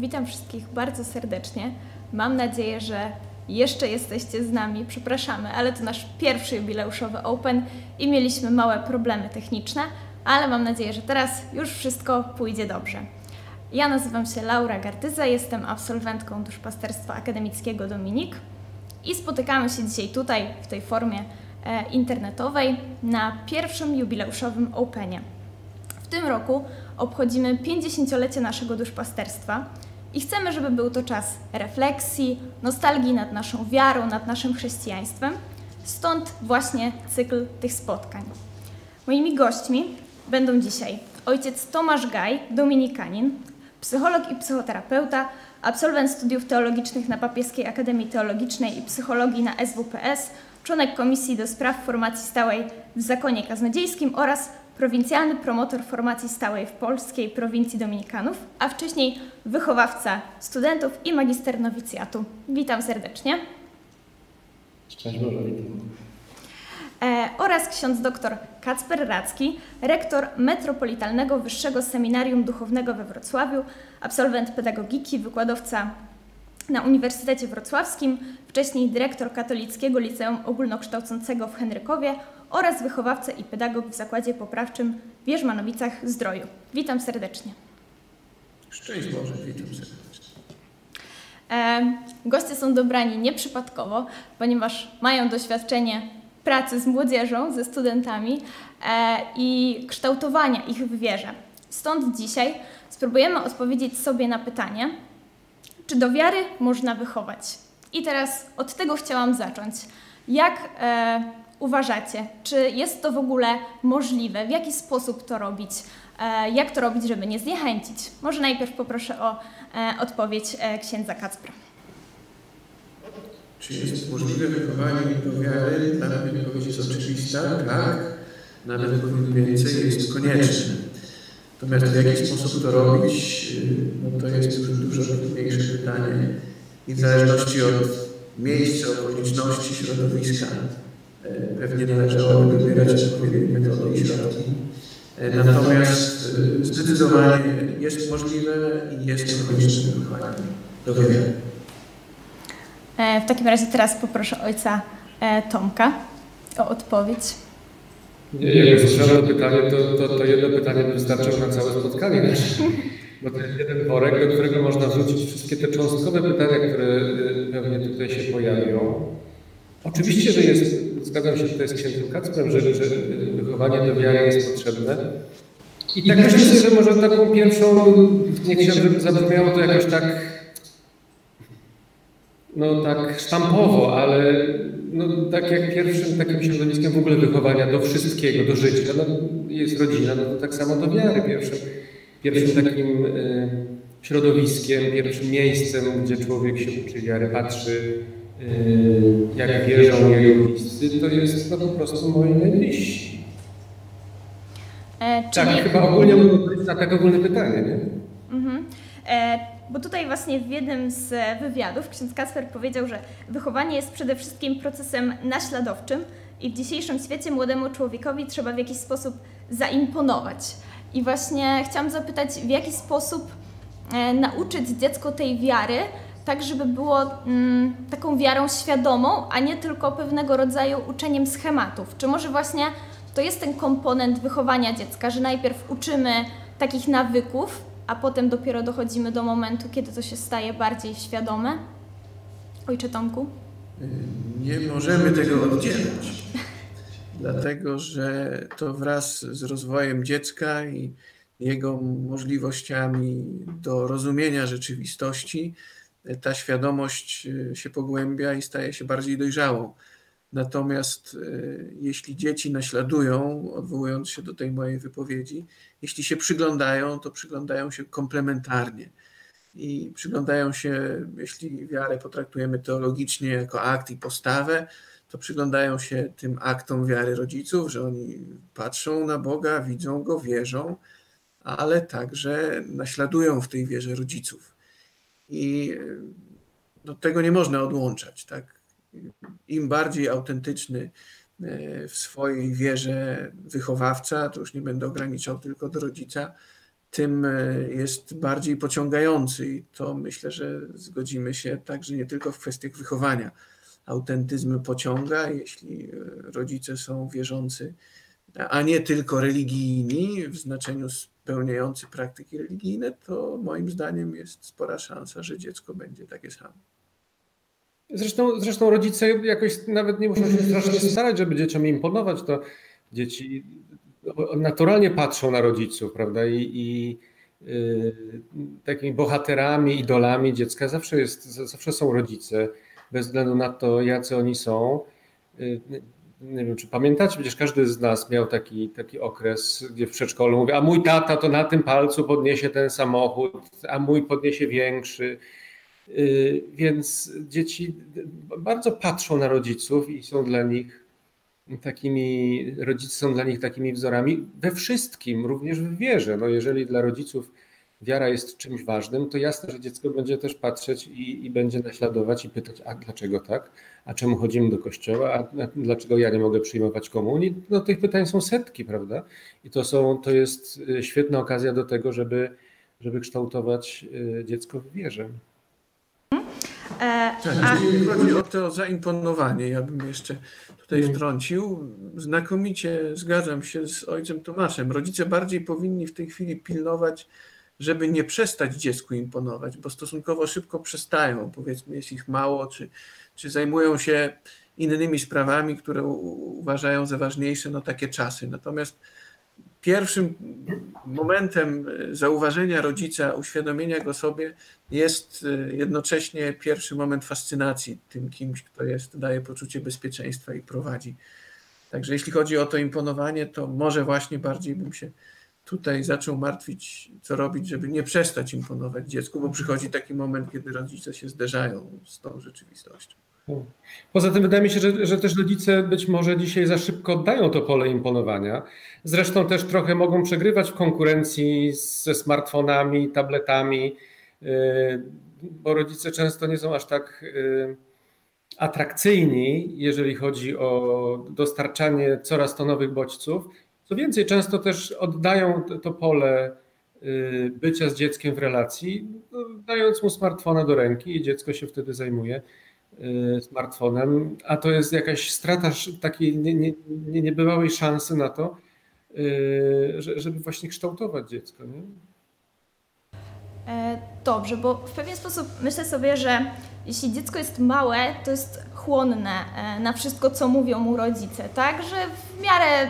Witam wszystkich bardzo serdecznie. Mam nadzieję, że jeszcze jesteście z nami. Przepraszamy, ale to nasz pierwszy jubileuszowy Open i mieliśmy małe problemy techniczne, ale mam nadzieję, że teraz już wszystko pójdzie dobrze. Ja nazywam się Laura Gardyza, jestem absolwentką duszpasterstwa akademickiego Dominik i spotykamy się dzisiaj tutaj w tej formie e, internetowej na pierwszym jubileuszowym Openie. W tym roku obchodzimy 50-lecie naszego duszpasterstwa i chcemy, żeby był to czas refleksji, nostalgii nad naszą wiarą, nad naszym chrześcijaństwem. Stąd właśnie cykl tych spotkań. Moimi gośćmi będą dzisiaj ojciec Tomasz Gaj, dominikanin, psycholog i psychoterapeuta, absolwent studiów teologicznych na Papieskiej Akademii Teologicznej i Psychologii na SWPS, członek Komisji do Spraw Formacji Stałej w Zakonie Kaznodziejskim oraz prowincjalny promotor formacji stałej w polskiej prowincji Dominikanów, a wcześniej wychowawca studentów i magister nowicjatu. Witam serdecznie. Szczęść Boże, witam. E, oraz ksiądz dr Kacper Racki, rektor Metropolitalnego Wyższego Seminarium Duchownego we Wrocławiu, absolwent pedagogiki, wykładowca na Uniwersytecie Wrocławskim, wcześniej dyrektor Katolickiego Liceum Ogólnokształcącego w Henrykowie oraz wychowawca i pedagog w Zakładzie Poprawczym w Wierzmanowicach Zdroju. Witam serdecznie. Szczęść Boże, witam serdecznie. E, goście są dobrani nieprzypadkowo, ponieważ mają doświadczenie pracy z młodzieżą, ze studentami e, i kształtowania ich w wierze. Stąd dzisiaj spróbujemy odpowiedzieć sobie na pytanie, czy do wiary można wychować? I teraz od tego chciałam zacząć. Jak e, uważacie, czy jest to w ogóle możliwe? W jaki sposób to robić? E, jak to robić, żeby nie zniechęcić? Może najpierw poproszę o e, odpowiedź e, księdza Kacpra. Czy jest możliwe wychowanie do wiary? Dla mnie odpowiedź jest oczywista, tak. Nawet więcej, jest konieczne. Natomiast w jaki sposób to robić, no to jest już dużo mniejsze pytanie i w zależności od miejsca, okoliczności, środowiska pewnie należałoby dobierać odpowiednie metody i środki. E, natomiast e, zdecydowanie jest możliwe i jest konieczne wychowanie do wiary. W takim razie teraz poproszę ojca Tomka o odpowiedź. Nie, jak usłyszałem to pytanie, to, to, to jedno pytanie by wystarczyło na całe spotkanie. Bo to jest jeden worek, do którego można wrzucić wszystkie te cząstkowe pytania, które pewnie tutaj się pojawią. Oczywiście, że jest, zgadzam się tutaj z księdzem Kacprem, że, że wychowanie do wiary jest potrzebne. I tak myślę że może taką pierwszą, nie żeby zabrzmiało to jakoś tak, no tak sztampowo, ale no, tak jak pierwszym takim środowiskiem w ogóle wychowania do wszystkiego, do życia, no, jest rodzina, no to tak samo do wiary. Pierwszym, pierwszym takim e, środowiskiem, pierwszym miejscem, gdzie człowiek się uczy wiary, patrzy, jak wierzą jego bliscy, to jest no, po prostu moi najbliżsi. E, czyli... Tak, chyba ogólnie na tak ogólne pytanie, nie? Mhm. E bo tutaj właśnie w jednym z wywiadów ksiądz Kasper powiedział, że wychowanie jest przede wszystkim procesem naśladowczym i w dzisiejszym świecie młodemu człowiekowi trzeba w jakiś sposób zaimponować. I właśnie chciałam zapytać, w jaki sposób e, nauczyć dziecko tej wiary, tak żeby było mm, taką wiarą świadomą, a nie tylko pewnego rodzaju uczeniem schematów. Czy może właśnie to jest ten komponent wychowania dziecka, że najpierw uczymy takich nawyków, a potem dopiero dochodzimy do momentu, kiedy to się staje bardziej świadome? Ojcze Tomku? Nie możemy tego oddzielać, dlatego że to wraz z rozwojem dziecka i jego możliwościami do rozumienia rzeczywistości, ta świadomość się pogłębia i staje się bardziej dojrzałą. Natomiast e, jeśli dzieci naśladują, odwołując się do tej mojej wypowiedzi, jeśli się przyglądają, to przyglądają się komplementarnie. I przyglądają się, jeśli wiarę potraktujemy teologicznie jako akt i postawę, to przyglądają się tym aktom wiary rodziców, że oni patrzą na Boga, widzą Go, wierzą, ale także naśladują w tej wierze rodziców. I e, no, tego nie można odłączać. Tak? im bardziej autentyczny e, w swojej wierze wychowawca, to już nie będę ograniczał tylko do rodzica, tym jest bardziej pociągający i to myślę, że zgodzimy się także nie tylko w kwestiach wychowania. Autentyzm pociąga, jeśli rodzice są wierzący, a nie tylko religijni w znaczeniu spełniający praktyki religijne, to moim zdaniem jest spora szansa, że dziecko będzie takie samo. Zresztą, zresztą rodzice jakoś nawet nie muszą się strasznie starać, żeby dzieciom imponować. To dzieci naturalnie patrzą na rodziców, prawda? I, i yy, takimi bohaterami, idolami dziecka zawsze, jest, zawsze są rodzice, bez względu na to, jacy oni są. Yy, nie wiem, czy pamiętacie, przecież każdy z nas miał taki, taki okres, gdzie w przedszkolu mówi, a mój tata to na tym palcu podniesie ten samochód, a mój podniesie większy. Y, więc dzieci bardzo patrzą na rodziców i są dla nich takimi, rodzice są dla nich takimi wzorami we wszystkim, również w wierze. No jeżeli dla rodziców wiara jest czymś ważnym, to jasne, że dziecko będzie też patrzeć i, i będzie naśladować i pytać, a dlaczego tak? A czemu chodzimy do kościoła? A dlaczego ja nie mogę przyjmować komunii? No tych pytań są setki, prawda? I to, są, to jest y, świetna okazja do tego, żeby, żeby kształtować y, dziecko w wierze. E, tak, Jeśli chodzi o to zaimponowanie, ja bym jeszcze tutaj mm. wtrącił. Znakomicie zgadzam się z ojcem Tomaszem. Rodzice bardziej powinni w tej chwili pilnować, żeby nie przestać dziecku imponować, bo stosunkowo szybko przestają, powiedzmy, jest ich mało, czy, czy zajmują się innymi sprawami, które uważają za ważniejsze, no takie czasy. Natomiast pierwszym momentem e, zauważenia rodzica, uświadomienia go sobie jest e, jednocześnie pierwszy moment fascynacji tym kimś, kto jest, daje poczucie bezpieczeństwa i prowadzi. Także jeśli chodzi o to imponowanie, to może właśnie bardziej bym się tutaj zaczął martwić, co robić, żeby nie przestać imponować dziecku, bo przychodzi taki moment, kiedy rodzice się zderzają z tą rzeczywistością. Poza tym wydaje mi się, że, że też rodzice być może dzisiaj za szybko oddają to pole imponowania. Zresztą też trochę mogą przegrywać w konkurencji ze smartfonami, tabletami, y, bo rodzice często nie są aż tak y, atrakcyjni, jeżeli chodzi o dostarczanie coraz to nowych bodźców. Co więcej, często też oddają to pole y, bycia z dzieckiem w relacji, no, dając mu smartfona do ręki i dziecko się wtedy zajmuje Y, smartfonem, a to jest jakaś strata takiej nie, nie, nie, niebywałej szansy na to, y, żeby właśnie kształtować dziecko. Nie? E, dobrze, bo w pewien sposób myślę sobie, że jeśli dziecko jest małe, to jest chłonne e, na wszystko, co mówią mu rodzice, tak? Że w miarę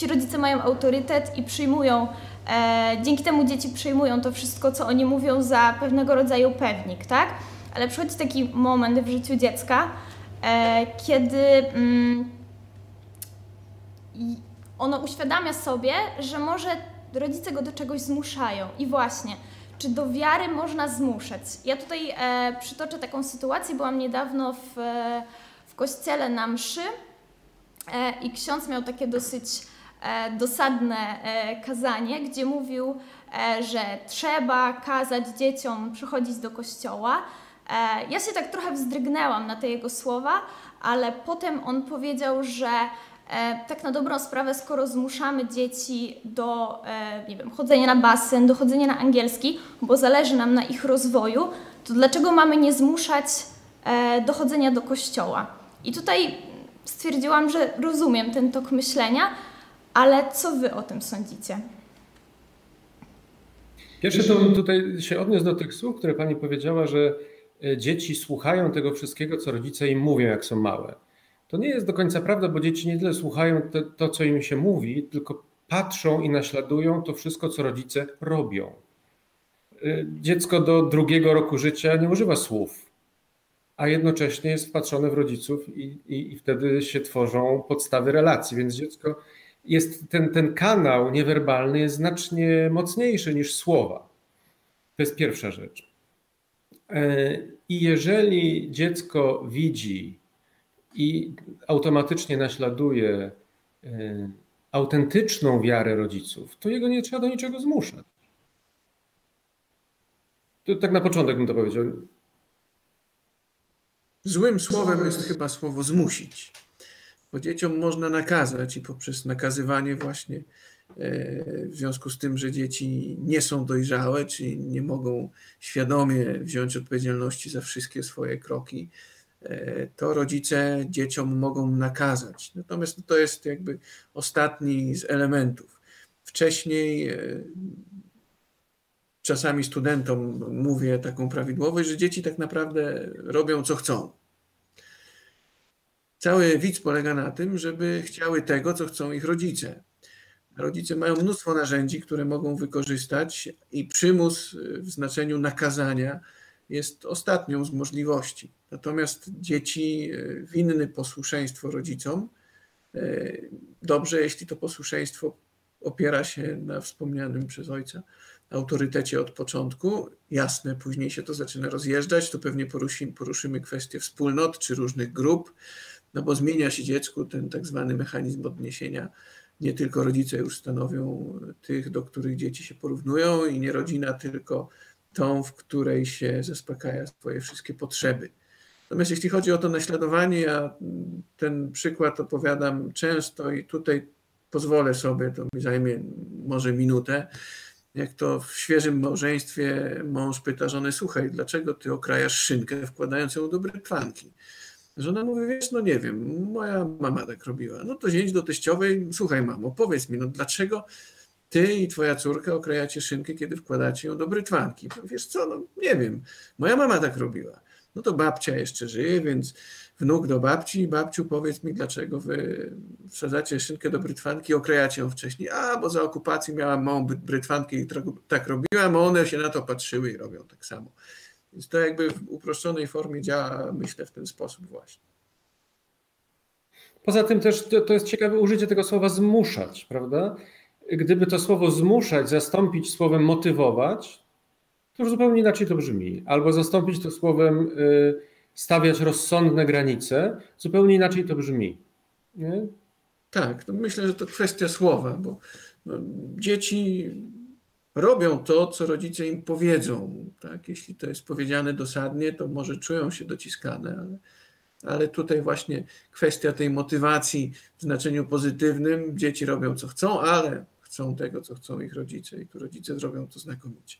ci rodzice mają autorytet i przyjmują, e, dzięki temu dzieci przyjmują to wszystko, co oni mówią za pewnego rodzaju pewnik, tak? ale przychodzi taki moment w życiu dziecka, e, kiedy mm, ono uświadamia sobie, że może rodzice go do czegoś zmuszają. I właśnie, czy do wiary można zmuszać? Ja tutaj e, przytoczę taką sytuację. Byłam niedawno w, w kościele na mszy e, i ksiądz miał takie dosyć dosadne e, kazanie, gdzie mówił, e, że trzeba kazać dzieciom przychodzić do kościoła, E, ja się tak trochę wzdrygnęłam na te jego słowa, ale potem on powiedział, że e, tak na dobrą sprawę, skoro zmuszamy dzieci do e, nie wiem, chodzenia na basen, do chodzenia na angielski, bo zależy nam na ich rozwoju, to dlaczego mamy nie zmuszać do chodzenia do kościoła? I tutaj stwierdziłam, że rozumiem ten tok myślenia, ale co wy o tym sądzicie? Pierwsze to tutaj się odniósł do tych słów, które pani powiedziała, że E, dzieci słuchają tego wszystkiego, co rodzice im mówią, jak są małe. To nie jest do końca prawda, bo dzieci nie tyle słuchają to, to, co im się mówi, tylko patrzą i naśladują to wszystko, co rodzice robią. E, dziecko do drugiego roku życia nie używa słów, a jednocześnie jest wpatrzone w rodziców i, i, i wtedy się tworzą podstawy relacji, więc dziecko jest, ten, ten kanał niewerbalny jest znacznie mocniejszy niż słowa. To jest pierwsza rzecz. E, I jeżeli dziecko widzi i automatycznie naśladuje e, autentyczną wiarę rodziców, to jego nie trzeba do niczego zmuszać. To tak na początek bym to powiedział. Złym słowem jest chyba słowo zmusić, bo dzieciom można nakazać i poprzez nakazywanie właśnie w związku z tym, że dzieci nie są dojrzałe, czyli nie mogą świadomie wziąć odpowiedzialności za wszystkie swoje kroki, to rodzice dzieciom mogą nakazać. Natomiast to jest jakby ostatni z elementów. Wcześniej czasami studentom mówię taką prawidłowość, że dzieci tak naprawdę robią co chcą. Cały widz polega na tym, żeby chciały tego, co chcą ich rodzice. Rodzice mają mnóstwo narzędzi, które mogą wykorzystać, i przymus w znaczeniu nakazania jest ostatnią z możliwości. Natomiast dzieci winny posłuszeństwo rodzicom. Dobrze, jeśli to posłuszeństwo opiera się na wspomnianym przez ojca autorytecie od początku. Jasne, później się to zaczyna rozjeżdżać, to pewnie poruszymy kwestię wspólnot czy różnych grup, no bo zmienia się dziecku ten tak zwany mechanizm odniesienia. Nie tylko rodzice już stanowią tych, do których dzieci się porównują i nie rodzina, tylko tą, w której się zaspokaja swoje wszystkie potrzeby. Natomiast jeśli chodzi o to naśladowanie, ja ten przykład opowiadam często i tutaj pozwolę sobie, to mi zajmie może minutę jak to w świeżym małżeństwie mąż pyta żonę, słuchaj, dlaczego ty okrajasz szynkę, wkładając ją do brytwanki? Żona mówi, wiesz, no nie wiem, moja mama tak robiła. No to zięć do teściowej, słuchaj mamo, powiedz mi, no dlaczego ty i twoja córka okrajacie szynkę, kiedy wkładacie ją do brytwanki? Wiesz co, no nie wiem, moja mama tak robiła. No to babcia jeszcze żyje, więc wnuk do babci, babciu powiedz mi, dlaczego wy wsadzacie szynkę do brytwanki i okrajacie ją wcześniej. A, bo za okupacji miałam małą brytwankę i tak robiłam, a one się na to patrzyły i robią tak samo. Więc to jakby w uproszczonej formie działa, myślę, w ten sposób właśnie. Poza tym też to, to jest ciekawe użycie tego słowa zmuszać, prawda? Gdyby to słowo zmuszać zastąpić słowem motywować, to już zupełnie inaczej to brzmi. Albo zastąpić to słowem y, stawiać rozsądne granice, zupełnie inaczej to brzmi. Nie? Tak, no myślę, że to kwestia słowa, bo no, dzieci robią to, co rodzice im powiedzą. Tak? Jeśli to jest powiedziane dosadnie, to może czują się dociskane, ale, ale tutaj właśnie kwestia tej motywacji w znaczeniu pozytywnym. Dzieci robią co chcą, ale chcą tego, co chcą ich rodzice i tu rodzice zrobią to znakomicie.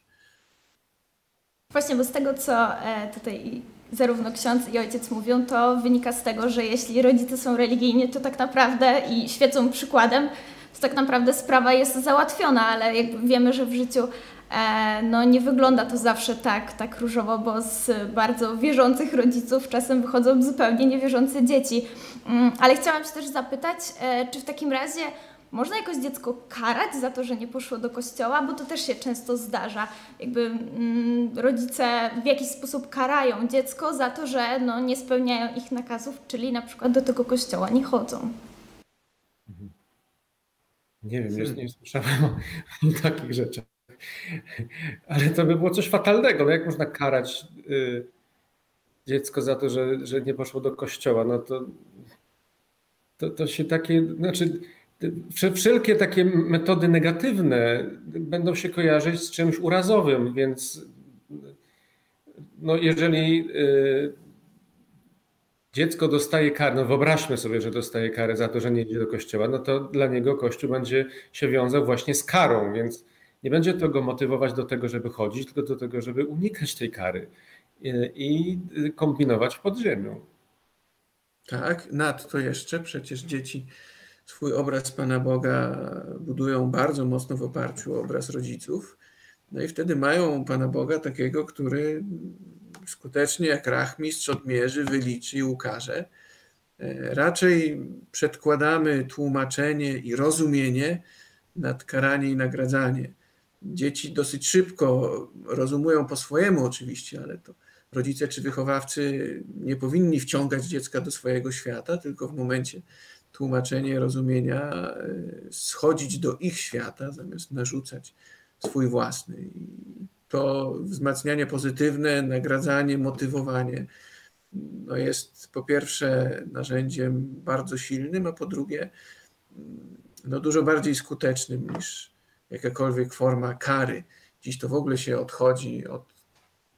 Właśnie, bo z tego, co e, tutaj zarówno ksiądz i ojciec mówią, to wynika z tego, że jeśli rodzice są religijni, to tak naprawdę i świecą przykładem, to tak naprawdę sprawa jest załatwiona, ale wiemy, że w życiu e, no, nie wygląda to zawsze tak, tak różowo, bo z bardzo wierzących rodziców czasem wychodzą zupełnie niewierzące dzieci. Mm, ale chciałam się też zapytać, e, czy w takim razie można jakoś dziecko karać za to, że nie poszło do kościoła, bo to też się często zdarza. Jakby mm, rodzice w jakiś sposób karają dziecko za to, że no, nie spełniają ich nakazów, czyli na przykład do tego kościoła nie chodzą. Nie wiem, nie, nie słyszałem o, o, takich rzeczach. Ale to by było coś fatalnego. No jak można karać y, dziecko za to, że, że nie poszło do kościoła? No to, to, to się takie, znaczy wszelkie takie metody negatywne będą się kojarzyć z czymś urazowym, więc no jeżeli y, dziecko dostaje karę, no wyobraźmy sobie, że dostaje karę za to, że nie idzie do kościoła, no to dla niego kościół będzie się wiązał właśnie z karą, więc nie będzie to go motywować do tego, żeby chodzić, tylko do tego, żeby unikać tej kary i kombinować w podziemiu. Tak, nadto jeszcze przecież dzieci swój obraz Pana Boga budują bardzo mocno w oparciu o obraz rodziców. No i wtedy mają Pana Boga takiego, który skutecznie jak rachmistrz odmierzy, wyliczy i ukaże. E, raczej przedkładamy tłumaczenie i rozumienie nad karanie i nagradzanie. Dzieci dosyć szybko rozumują po swojemu oczywiście, ale to rodzice czy wychowawcy nie powinni wciągać dziecka do swojego świata, tylko w momencie tłumaczenie rozumienia e, schodzić do ich świata, zamiast narzucać swój własny. I to wzmacnianie pozytywne, nagradzanie, motywowanie no jest po pierwsze narzędziem bardzo silnym, a po drugie no dużo bardziej skutecznym niż jakakolwiek forma kary. Dziś to w ogóle się odchodzi od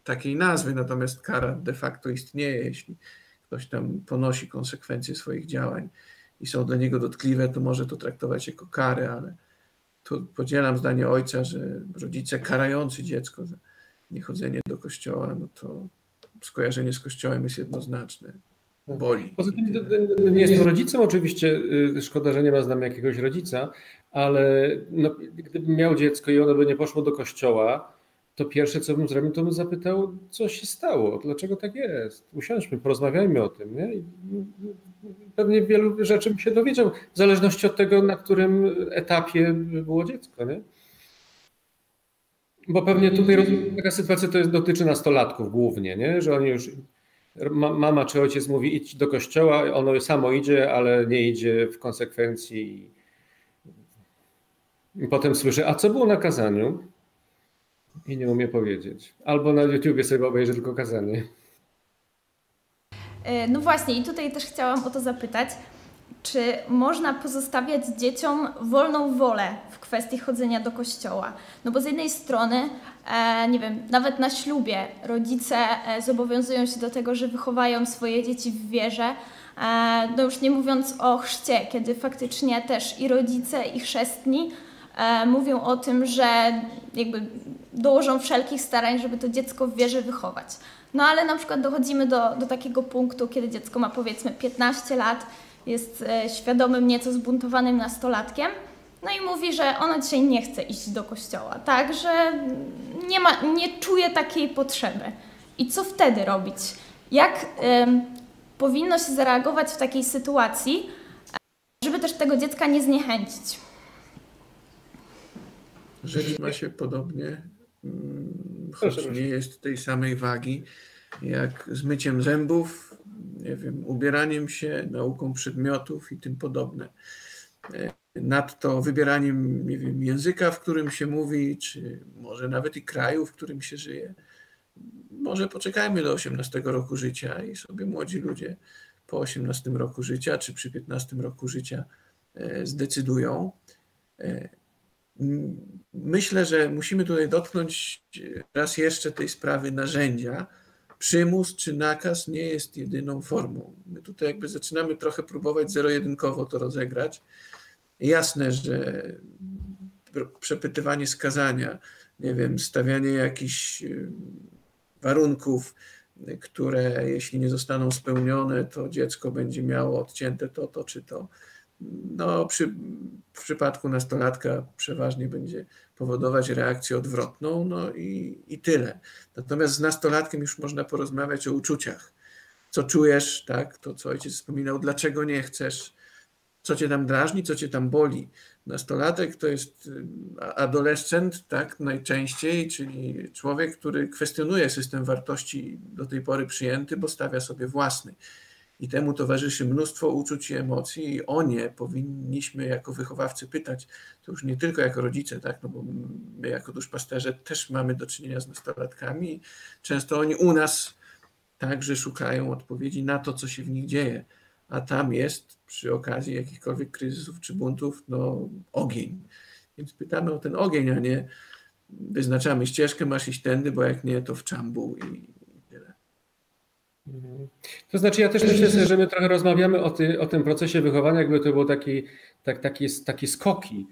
takiej nazwy, natomiast kara de facto istnieje, jeśli ktoś tam ponosi konsekwencje swoich działań i są dla niego dotkliwe, to może to traktować jako karę, ale tu podzielam zdanie ojca, że rodzice karający dziecko za niechodzenie do kościoła, no to skojarzenie z kościołem jest jednoznaczne. Boli. Poza tym nie jestem rodzicem oczywiście, y, szkoda, że nie ma z nami jakiegoś rodzica, ale no, gdybym miał dziecko i ono by nie poszło do kościoła, to pierwsze co bym zrobił, to bym zapytał, co się stało, dlaczego tak jest. Usiądźmy, porozmawiajmy o tym. Nie? Pewnie wielu rzeczy bym się dowiedział, w zależności od tego, na którym etapie było dziecko. Nie? Bo pewnie tutaj taka sytuacja to jest, dotyczy nastolatków głównie, nie? że oni już mama czy ojciec mówi idź do kościoła, ono samo idzie, ale nie idzie w konsekwencji. I potem słyszę, a co było na kazaniu? I nie umie powiedzieć. Albo na YouTubie sobie obejrzy tylko kazanie. E, no właśnie, i tutaj też chciałam o to zapytać, czy można pozostawiać dzieciom wolną wolę w kwestii chodzenia do kościoła? No bo z jednej strony, e, nie wiem, nawet na ślubie rodzice e, zobowiązują się do tego, że wychowają swoje dzieci w wierze, no już nie mówiąc o chrzcie, kiedy faktycznie też i rodzice, i chrzestni mówią o tym, że jakby dołożą wszelkich starań, żeby to dziecko w wierze wychować. No ale na przykład dochodzimy do, do takiego punktu, kiedy dziecko ma powiedzmy 15 lat, jest e, świadomym, nieco zbuntowanym nastolatkiem, no i mówi, że ona dzisiaj nie chce iść do kościoła, tak, że nie, ma, nie czuje takiej potrzeby. I co wtedy robić? Jak powinno się zareagować w takiej sytuacji, żeby też tego dziecka nie zniechęcić? Rzecz ma się podobnie, mm, choć nie jest tej samej wagi, jak z myciem zębów, nie wiem, ubieraniem się, nauką przedmiotów i tym podobne. E, nadto wybieraniem nie wiem, języka, w którym się mówi, czy może nawet i kraju, w którym się żyje. Może poczekajmy do 18 roku życia i sobie młodzi ludzie po 18 roku życia, czy przy 15 roku życia e, zdecydują. Myślę, że musimy tutaj dotknąć raz jeszcze tej sprawy narzędzia, przymus czy nakaz nie jest jedyną formą. My tutaj jakby zaczynamy trochę próbować zero-jedynkowo to rozegrać. Jasne, że przepytywanie skazania, nie wiem, stawianie jakichś y, warunków, które jeśli nie zostaną spełnione, to dziecko będzie miało odcięte to, to czy to. No, przy, w przypadku nastolatka przeważnie będzie powodować reakcję odwrotną, no i, i tyle. Natomiast z nastolatkiem już można porozmawiać o uczuciach. Co czujesz, tak? To, co ojciec wspominał, dlaczego nie chcesz, co cię tam drażni, co cię tam boli. Nastolatek to jest y, adolescent, tak, najczęściej, czyli człowiek, który kwestionuje system wartości do tej pory przyjęty, bo stawia sobie własny i temu towarzyszy mnóstwo uczuć i emocji i o nie powinniśmy jako wychowawcy pytać, to już nie tylko jako rodzice, tak, no bo my jako duszpasterze też mamy do czynienia z nastolatkami. Często oni u nas także szukają odpowiedzi na to, co się w nich dzieje, a tam jest przy okazji jakichkolwiek kryzysów czy buntów, no ogień. Więc pytamy o ten ogień, a nie wyznaczamy ścieżkę, masz iść tędy, bo jak nie, to w czambu i, to znaczy, ja też myślę że my trochę rozmawiamy o, ty, o tym procesie wychowania, jakby to było taki, tak, taki, takie skoki.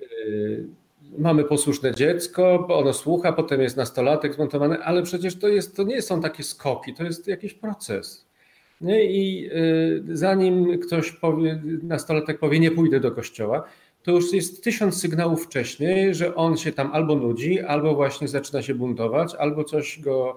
Yy, mamy posłuszne dziecko, ono słucha, potem jest nastolatek zmontowany, ale przecież to, jest, to nie są takie skoki, to jest jakiś proces. Nie? I yy, zanim ktoś powie, nastolatek powie, nie pójdę do kościoła, to już jest tysiąc sygnałów wcześniej, że on się tam albo nudzi, albo właśnie zaczyna się buntować, albo coś go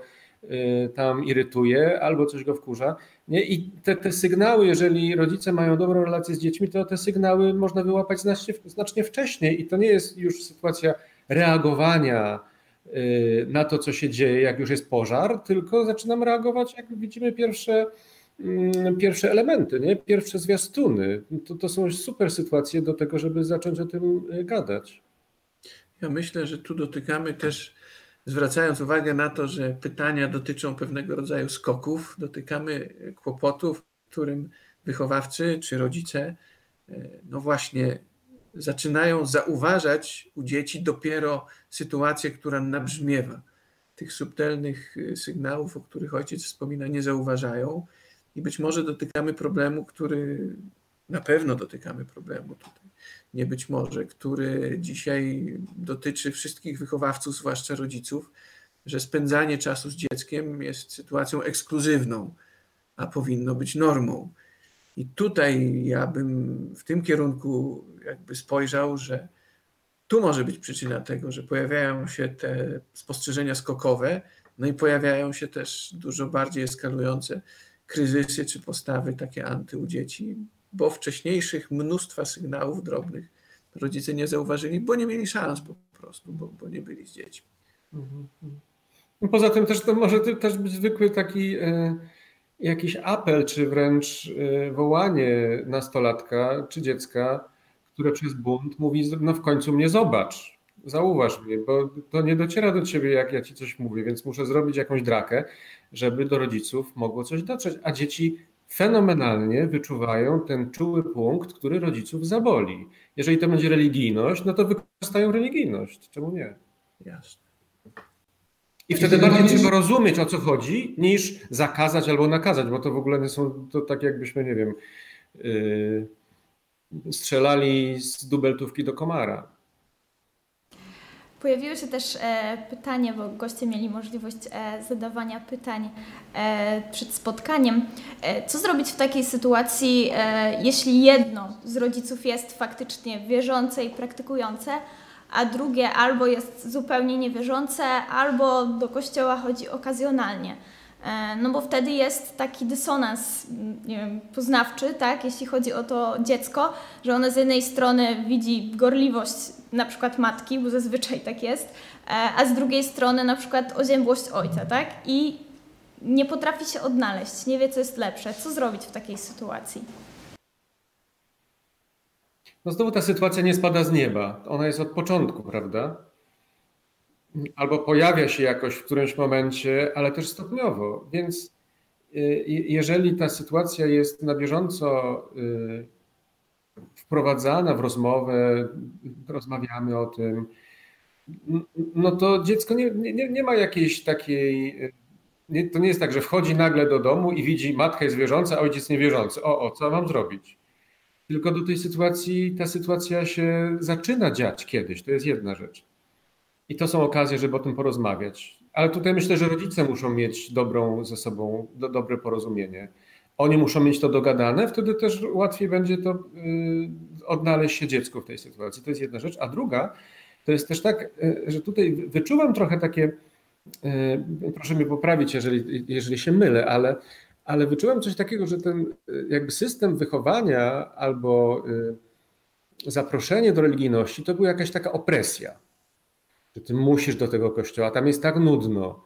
tam irytuje albo coś go wkurza. Nie? I te, te sygnały, jeżeli rodzice mają dobrą relację z dziećmi, to te sygnały można wyłapać znacznie, znacznie wcześniej i to nie jest już sytuacja reagowania y, na to, co się dzieje, jak już jest pożar, tylko zaczynam reagować, jak widzimy pierwsze, mm, pierwsze elementy, nie? pierwsze zwiastuny. To, to są super sytuacje do tego, żeby zacząć o tym y, gadać. Ja myślę, że tu dotykamy też zwracając uwagę na to, że pytania dotyczą pewnego rodzaju skoków, dotykamy kłopotów, którym wychowawcy czy rodzice, e, no właśnie, zaczynają zauważać u dzieci dopiero sytuację, która nabrzmiewa. Tych subtelnych e, sygnałów, o których ojciec wspomina, nie zauważają, i być może dotykamy problemu, który na pewno dotykamy problemu tutaj nie być może, który dzisiaj dotyczy wszystkich wychowawców, zwłaszcza rodziców, że spędzanie czasu z dzieckiem jest sytuacją ekskluzywną, a powinno być normą. I tutaj ja bym w tym kierunku jakby spojrzał, że tu może być przyczyna tego, że pojawiają się te spostrzeżenia skokowe, no i pojawiają się też dużo bardziej eskalujące kryzysy czy postawy takie anty u dzieci, bo wcześniejszych mnóstwa sygnałów drobnych rodzice nie zauważyli, bo nie mieli szans po prostu, bo, bo nie byli z dziećmi. Mhm, mhm. Poza tym też to może też być zwykły taki e, jakiś apel, czy wręcz e, wołanie nastolatka czy dziecka, które przez bunt mówi, no w końcu mnie zobacz, zauważ mnie, bo to nie dociera do ciebie, jak ja ci coś mówię, więc muszę zrobić jakąś drakę, żeby do rodziców mogło coś dotrzeć. A dzieci fenomenalnie wyczuwają ten czuły punkt, który rodziców zaboli. Jeżeli to będzie religijność, no to wykorzystają religijność. Czemu nie? Jasne. I wtedy bardziej trzeba rozumieć, o co chodzi, niż zakazać albo nakazać, bo to w ogóle nie są, to tak jakbyśmy, nie wiem, yy, strzelali z dubeltówki do komara. Pojawiło się też e, pytanie, bo goście mieli możliwość e, zadawania pytań e, przed spotkaniem. E, co zrobić w takiej sytuacji, e, jeśli jedno z rodziców jest faktycznie wierzące i praktykujące, a drugie albo jest zupełnie niewierzące, albo do kościoła chodzi okazjonalnie. E, no bo wtedy jest taki dysonans nie wiem, poznawczy, tak, jeśli chodzi o to dziecko, że ono z jednej strony widzi gorliwość na przykład matki, bo zazwyczaj tak jest, e, a z drugiej strony na przykład oziębłość ojca, tak? I nie potrafi się odnaleźć, nie wie co jest lepsze. Co zrobić w takiej sytuacji? No znowu ta sytuacja nie spada z nieba. Ona jest od początku, prawda? Albo pojawia się jakoś w którymś momencie, ale też stopniowo. Więc y, jeżeli ta sytuacja jest na bieżąco y, wprowadzana w rozmowę, rozmawiamy o tym, no to dziecko nie, nie, nie ma jakiejś takiej. Nie, to nie jest tak, że wchodzi nagle do domu i widzi matkę jest wierząca, a ojciec niewierzący. O, o, co mam zrobić? Tylko do tej sytuacji, ta sytuacja się zaczyna dziać kiedyś, to jest jedna rzecz. I to są okazje, żeby o tym porozmawiać. Ale tutaj myślę, że rodzice muszą mieć dobrą ze sobą, do, dobre porozumienie. Oni muszą mieć to dogadane, wtedy też łatwiej będzie to y, odnaleźć się dziecku w tej sytuacji. To jest jedna rzecz. A druga, to jest też tak, y, że tutaj wyczuwam trochę takie, y, proszę mnie poprawić, jeżeli, jeżeli się mylę, ale ale wyczułem coś takiego, że ten y, jakby system wychowania albo zaproszenie do religijności to była jakaś taka opresja. Że ty musisz do tego kościoła, tam jest tak nudno.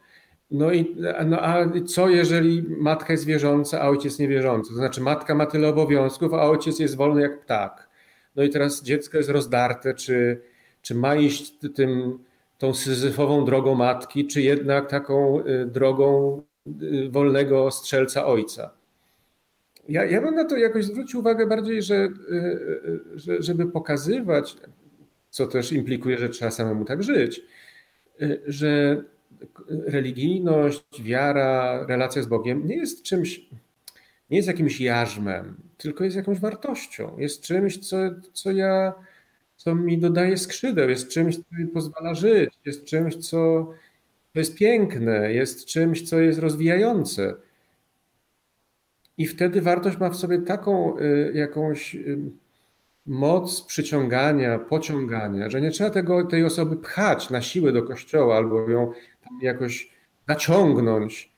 No i no, a co jeżeli matka jest wierząca, a ojciec niewierzący? To znaczy matka ma tyle obowiązków, a ojciec jest wolny jak ptak. No i teraz dziecko jest rozdarte, czy, czy ma iść tym, tą syzyfową drogą matki, czy jednak taką y, drogą Y, wolnego strzelca ojca. Ja, ja bym na to jakoś zwrócił uwagę bardziej, że, y, y, że, żeby pokazywać, co też implikuje, że trzeba samemu tak żyć, że religijność, wiara, relacja z Bogiem nie jest czymś, nie jest jakimś jarzmem, tylko jest jakąś wartością. Jest czymś, co, co ja, co mi dodaje skrzydeł, jest czymś, co mi pozwala żyć, jest czymś, co, jest piękne, jest czymś, co jest rozwijające. I wtedy wartość ma w sobie taką y, jakąś y, moc przyciągania, pociągania, że nie trzeba tego, tej osoby pchać na siłę do kościoła albo ją jakoś naciągnąć.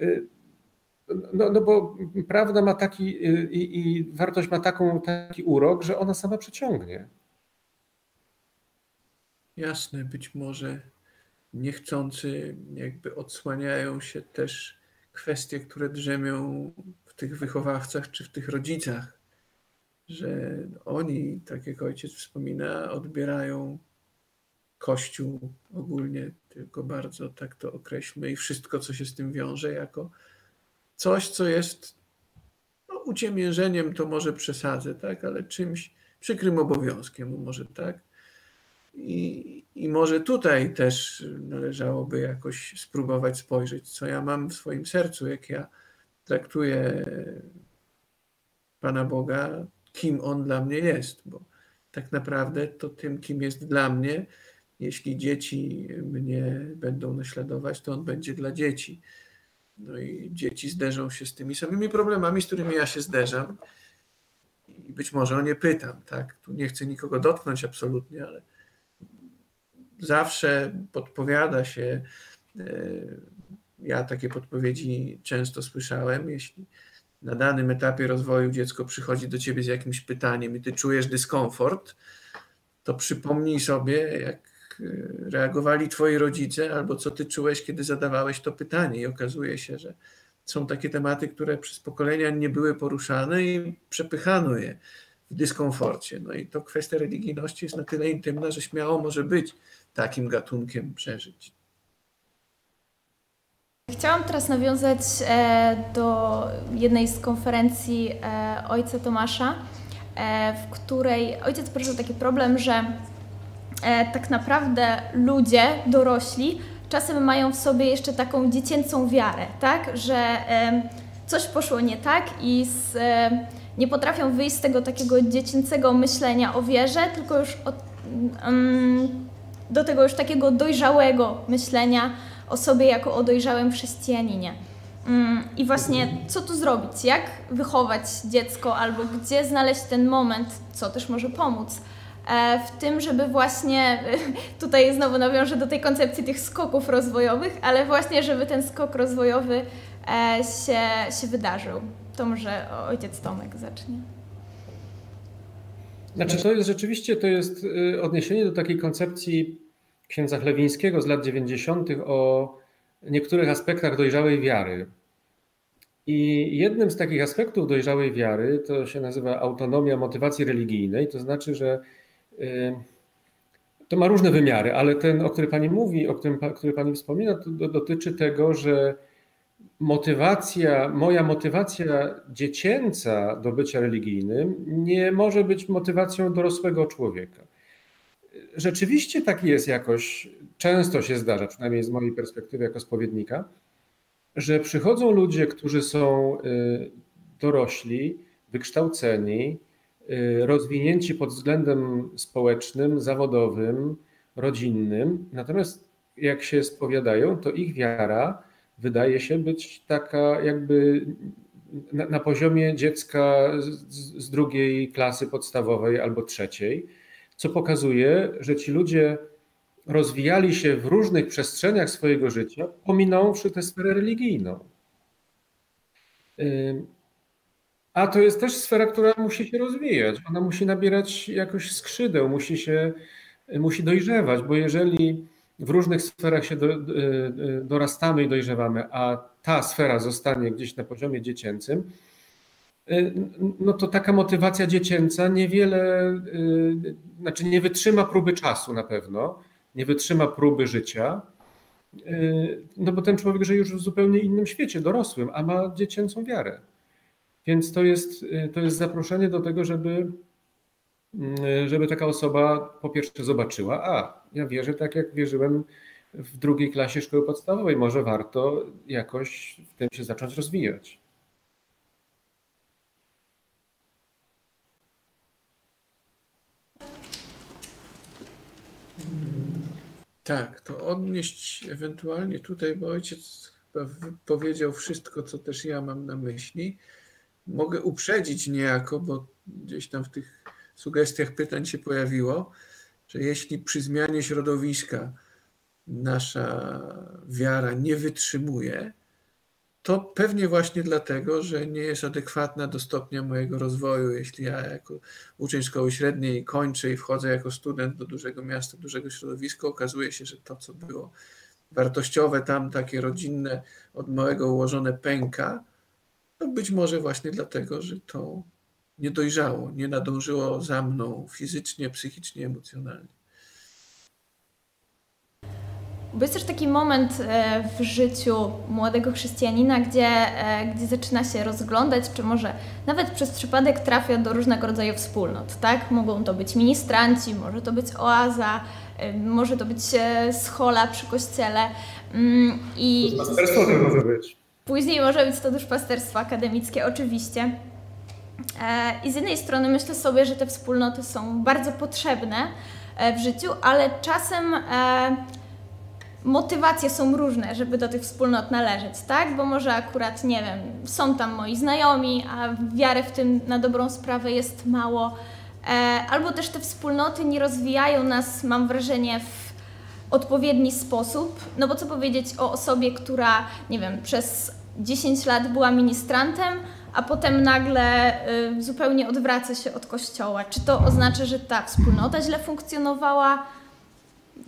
Y, no, no bo prawda ma taki i, i wartość ma taką, taki urok, że ona sama przyciągnie. Jasne, być może niechcący jakby odsłaniają się też kwestie, które drzemią w tych wychowawcach czy w tych rodzicach, że oni, tak jak ojciec wspomina, odbierają Kościół ogólnie, tylko bardzo tak to określmy, i wszystko, co się z tym wiąże, jako coś, co jest no, uciemiężeniem, to może przesadzę, tak, ale czymś przykrym obowiązkiem, może tak. I, I może tutaj też należałoby jakoś spróbować spojrzeć, co ja mam w swoim sercu, jak ja traktuję Pana Boga, kim On dla mnie jest, bo tak naprawdę to tym, kim jest dla mnie. Jeśli dzieci mnie będą naśladować, to on będzie dla dzieci. No i dzieci zderzą się z tymi samymi problemami, z którymi ja się zderzam. I być może o nie pytam, tak? Tu nie chcę nikogo dotknąć absolutnie, ale zawsze podpowiada się. E, ja takie podpowiedzi często słyszałem. Jeśli na danym etapie rozwoju dziecko przychodzi do ciebie z jakimś pytaniem i ty czujesz dyskomfort, to przypomnij sobie, jak e, reagowali twoi rodzice, albo co ty czułeś, kiedy zadawałeś to pytanie. I okazuje się, że są takie tematy, które przez pokolenia nie były poruszane i przepychano je w dyskomforcie. No i to kwestia religijności jest na tyle intymna, że śmiało może być takim gatunkiem przeżyć. Chciałam teraz nawiązać e, do jednej z konferencji e, ojca Tomasza, e, w której ojciec poruszył taki problem, że tak naprawdę ludzie, dorośli, czasem mają w sobie jeszcze taką dziecięcą wiarę, tak? Że coś poszło nie tak i z, nie potrafią wyjść z tego takiego dziecięcego myślenia o wierze, tylko już od, um, do tego już takiego dojrzałego myślenia o sobie jako o dojrzałym chrześcijaninie. Mm, I właśnie co tu zrobić? Jak wychować dziecko, albo gdzie znaleźć ten moment, co też może pomóc e, w tym, żeby właśnie, tutaj znowu nawiążę do tej koncepcji tych skoków rozwojowych, ale właśnie, żeby ten skok rozwojowy e, się, się wydarzył. To może ojciec Tomek zacznie. Znaczy to jest rzeczywiście, to jest y, odniesienie do takiej koncepcji księdza Chlewińskiego z lat 90. o niektórych aspektach dojrzałej wiary. I jednym z takich aspektów dojrzałej wiary to się nazywa autonomia motywacji religijnej, to znaczy, że y, to ma różne wymiary, ale ten, o którym Pani mówi, o którym który Pani wspomina, to dotyczy tego, że motywacja, moja motywacja dziecięca do bycia religijnym nie może być motywacją dorosłego człowieka rzeczywiście tak jest jakoś, często się zdarza, przynajmniej z mojej perspektywy jako spowiednika, że przychodzą ludzie, którzy są y, dorośli, wykształceni, y, rozwinięci pod względem społecznym, zawodowym, rodzinnym. Natomiast jak się spowiadają, to ich wiara wydaje się być taka jakby na, na poziomie dziecka z, z drugiej klasy podstawowej albo trzeciej co pokazuje, że ci ludzie rozwijali się w różnych przestrzeniach swojego życia, pominąwszy tę sferę religijną. A to jest też sfera, która musi się rozwijać. Ona musi nabierać jakoś skrzydeł, musi się, musi dojrzewać, bo jeżeli w różnych sferach się do, dorastamy i dojrzewamy, a ta sfera zostanie gdzieś na poziomie dziecięcym, Y, no to taka motywacja dziecięca niewiele, y, znaczy nie wytrzyma próby czasu na pewno, nie wytrzyma próby życia, y, no bo ten człowiek żyje już w zupełnie innym świecie, dorosłym, a ma dziecięcą wiarę. Więc to jest, to jest zaproszenie do tego, żeby, żeby taka osoba po pierwsze zobaczyła, a ja wierzę tak, jak wierzyłem w drugiej klasie szkoły podstawowej, może warto jakoś w tym się zacząć rozwijać. Tak, to odnieść ewentualnie tutaj, bo ojciec chyba powiedział wszystko, co też ja mam na myśli. Mogę uprzedzić niejako, bo gdzieś tam w tych sugestiach pytań się pojawiło, że jeśli przy zmianie środowiska nasza wiara nie wytrzymuje, to pewnie właśnie dlatego, że nie jest adekwatna do stopnia mojego rozwoju. Jeśli ja jako uczeń szkoły średniej kończę i wchodzę jako student do dużego miasta, dużego środowiska, okazuje się, że to, co było wartościowe tam, takie rodzinne, od małego ułożone pęka, to być może właśnie dlatego, że to nie dojrzało, nie nadążyło za mną fizycznie, psychicznie, emocjonalnie. Bo jest też taki moment e, w życiu młodego chrześcijanina, gdzie, e, gdzie zaczyna się rozglądać, czy może nawet przez przypadek trafia do różnego rodzaju wspólnot, tak? Mogą to być ministranci, może to być oaza, e, może to być schola przy kościele. Mm, I duszpasterstwo to może być. Później może być to duszpasterstwo akademickie, oczywiście. I z jednej strony myślę sobie, że te wspólnoty są bardzo potrzebne w życiu, ale czasem motywacje są różne, żeby do tych wspólnot należeć, tak? Bo może akurat, nie wiem, są tam moi znajomi, a wiary w tym na dobrą sprawę jest mało. Albo też te wspólnoty nie rozwijają nas, mam wrażenie, w odpowiedni sposób. No bo co powiedzieć o osobie, która, nie wiem, przez 10 lat była ministrantem, a potem nagle y, zupełnie odwraca się od kościoła. Czy to oznacza, że ta wspólnota źle funkcjonowała?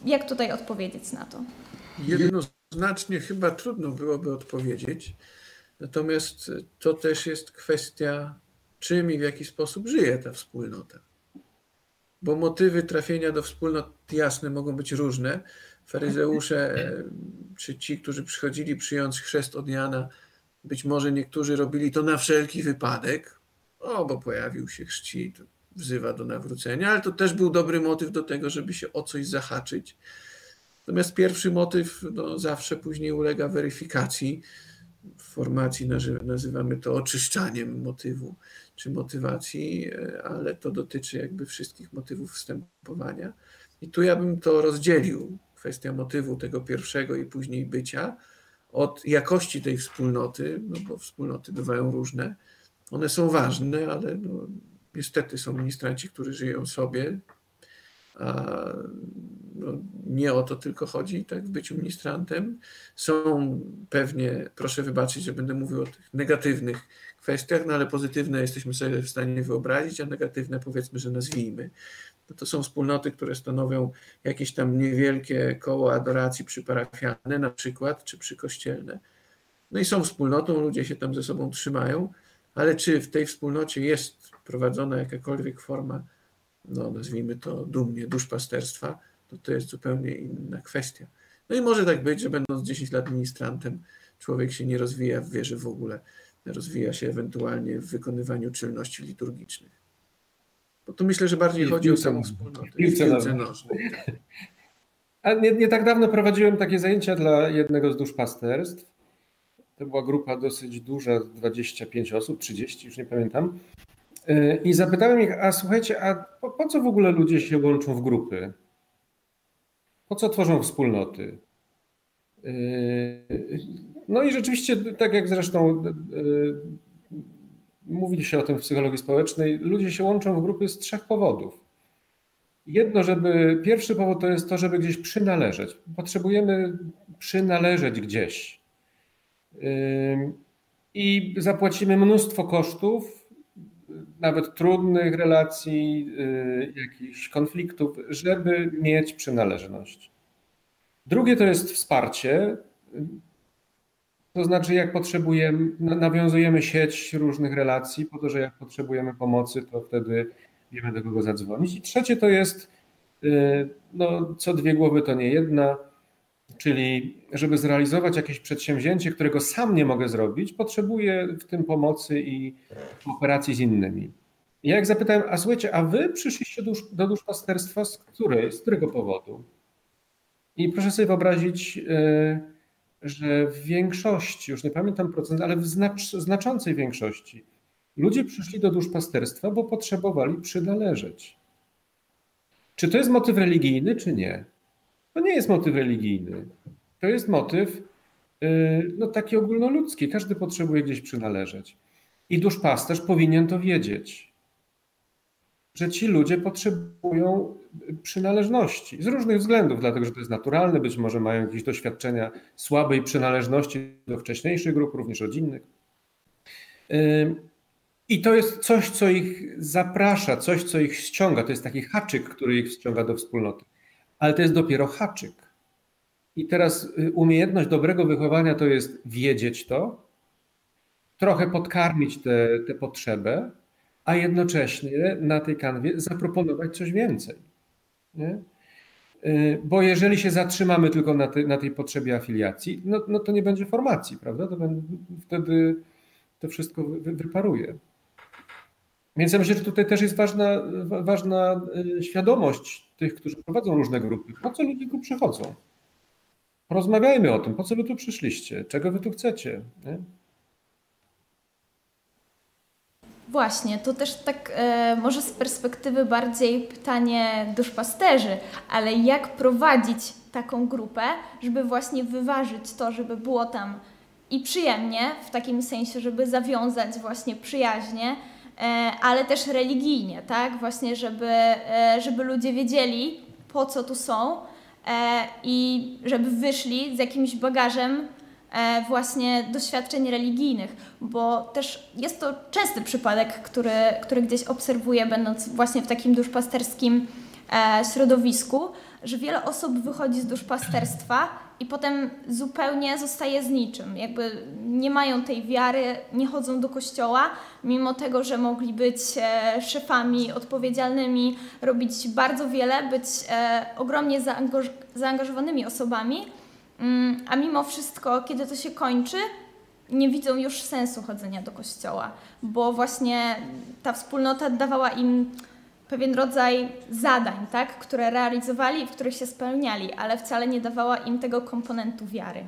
Jak tutaj odpowiedzieć na to? Jednoznacznie chyba trudno byłoby odpowiedzieć. Natomiast to też jest kwestia, czym i w jaki sposób żyje ta wspólnota. Bo motywy trafienia do wspólnot jasne mogą być różne. Faryzeusze, czy ci, którzy przychodzili przyjąć chrzest od Jana, być może niektórzy robili to na wszelki wypadek, o, bo pojawił się chrzci, wzywa do nawrócenia, ale to też był dobry motyw do tego, żeby się o coś zahaczyć. Natomiast pierwszy motyw no, zawsze później ulega weryfikacji. W formacji nazywamy to oczyszczaniem motywu czy motywacji, ale to dotyczy jakby wszystkich motywów wstępowania. I tu ja bym to rozdzielił, kwestia motywu tego pierwszego i później bycia, od jakości tej wspólnoty, no bo wspólnoty bywają różne. One są ważne, ale no, niestety są ministranci, którzy żyją sobie, a no, nie o to tylko chodzi, tak, w byciu ministrantem. Są pewnie, proszę wybaczyć, że będę mówił o tych negatywnych kwestiach, no ale pozytywne jesteśmy sobie w stanie wyobrazić, a negatywne powiedzmy, że nazwijmy. No to są wspólnoty, które stanowią jakieś tam niewielkie koło adoracji przyparafialne na przykład, czy przykościelne. No i są wspólnotą, ludzie się tam ze sobą trzymają, ale czy w tej wspólnocie jest prowadzona jakakolwiek forma, no nazwijmy to dumnie, duszpasterstwa, to to jest zupełnie inna kwestia. No i może tak być, że będąc 10 lat ministrantem, człowiek się nie rozwija w wierze w ogóle, rozwija się ewentualnie w wykonywaniu czynności liturgicznych. Bo tu myślę, że bardziej I chodzi o samą wspólnotę. Piłce nożnej. A nie, nie tak dawno prowadziłem takie zajęcia dla jednego z duszpasterstw. To była grupa dosyć duża, 25 osób, 30, już nie pamiętam. I zapytałem ich, a słuchajcie, a po, po co w ogóle ludzie się łączą w grupy? Po co tworzą wspólnoty? No i rzeczywiście, tak jak zresztą mówi się o tym w psychologii społecznej, ludzie się łączą w grupy z trzech powodów. Jedno, żeby pierwszy powód to jest to, żeby gdzieś przynależeć. Potrzebujemy przynależeć gdzieś. I zapłacimy mnóstwo kosztów, nawet trudnych relacji, y, jakichś konfliktów, żeby mieć przynależność. Drugie to jest wsparcie. To znaczy, jak potrzebujemy, nawiązujemy sieć różnych relacji, po to, że jak potrzebujemy pomocy, to wtedy wiemy, do kogo zadzwonić. I trzecie to jest, y, no, co dwie głowy to nie jedna, czyli żeby zrealizować jakieś przedsięwzięcie, którego sam nie mogę zrobić, potrzebuję w tym pomocy i kooperacji z innymi. Ja jak zapytałem, a słuchajcie, a wy przyszliście do, do duszpasterstwa z, której, z którego powodu? I proszę sobie wyobrazić, yy, że w większości, już nie pamiętam procent, ale w znacz, znaczącej większości, ludzie przyszli do duszpasterstwa, bo potrzebowali przynależeć. Czy to jest motyw religijny, czy nie? To nie jest motyw religijny. To jest motyw y, no, taki ogólnoludzki. Każdy potrzebuje gdzieś przynależeć. I duszpasterz powinien to wiedzieć że ci ludzie potrzebują przynależności z różnych względów, dlatego że to jest naturalne, być może mają jakieś doświadczenia słabej przynależności do wcześniejszych grup, również rodzinnych. I to jest coś, co ich zaprasza, coś, co ich ściąga. To jest taki haczyk, który ich ściąga do wspólnoty. Ale to jest dopiero haczyk. I teraz y, umiejętność dobrego wychowania to jest wiedzieć to, trochę podkarmić tę potrzebę, a jednocześnie na tej kanwie zaproponować coś więcej. Nie? Y, bo jeżeli się zatrzymamy tylko na, te, na tej potrzebie afiliacji, no, no, to nie będzie formacji, prawda? To będzie, wtedy to wszystko wy, wyparuje. Więc ja myślę, że tutaj też jest ważna, ważna y, świadomość tych, którzy prowadzą różne grupy. Po co ludzie tu przychodzą? Porozmawiajmy o tym, po co wy tu przyszliście, czego wy tu chcecie. Nie? Właśnie, to też tak e, może z perspektywy bardziej pytanie duszpasterzy, ale jak prowadzić taką grupę, żeby właśnie wyważyć to, żeby było tam i przyjemnie, w takim sensie, żeby zawiązać właśnie przyjaźnie, ale też religijnie, tak? Właśnie, żeby, e, żeby ludzie wiedzieli, po co tu są e, i żeby wyszli z jakimś bagażem E, właśnie doświadczeń religijnych, bo też jest to częsty przypadek, który, który gdzieś obserwuję, będąc właśnie w takim duszpasterskim e, środowisku, że wiele osób wychodzi z duszpasterstwa i potem zupełnie zostaje z niczym. Jakby nie mają tej wiary, nie chodzą do kościoła, mimo tego, że mogli być e, szefami odpowiedzialnymi, robić bardzo wiele, być ogromnie zaangażowanymi osobami Mm, a mimo wszystko, kiedy to się kończy, nie widzą już sensu chodzenia do kościoła, bo właśnie ta wspólnota dawała im pewien rodzaj zadań, tak, które realizowali i w których się spełniali, ale wcale nie dawała im tego komponentu wiary.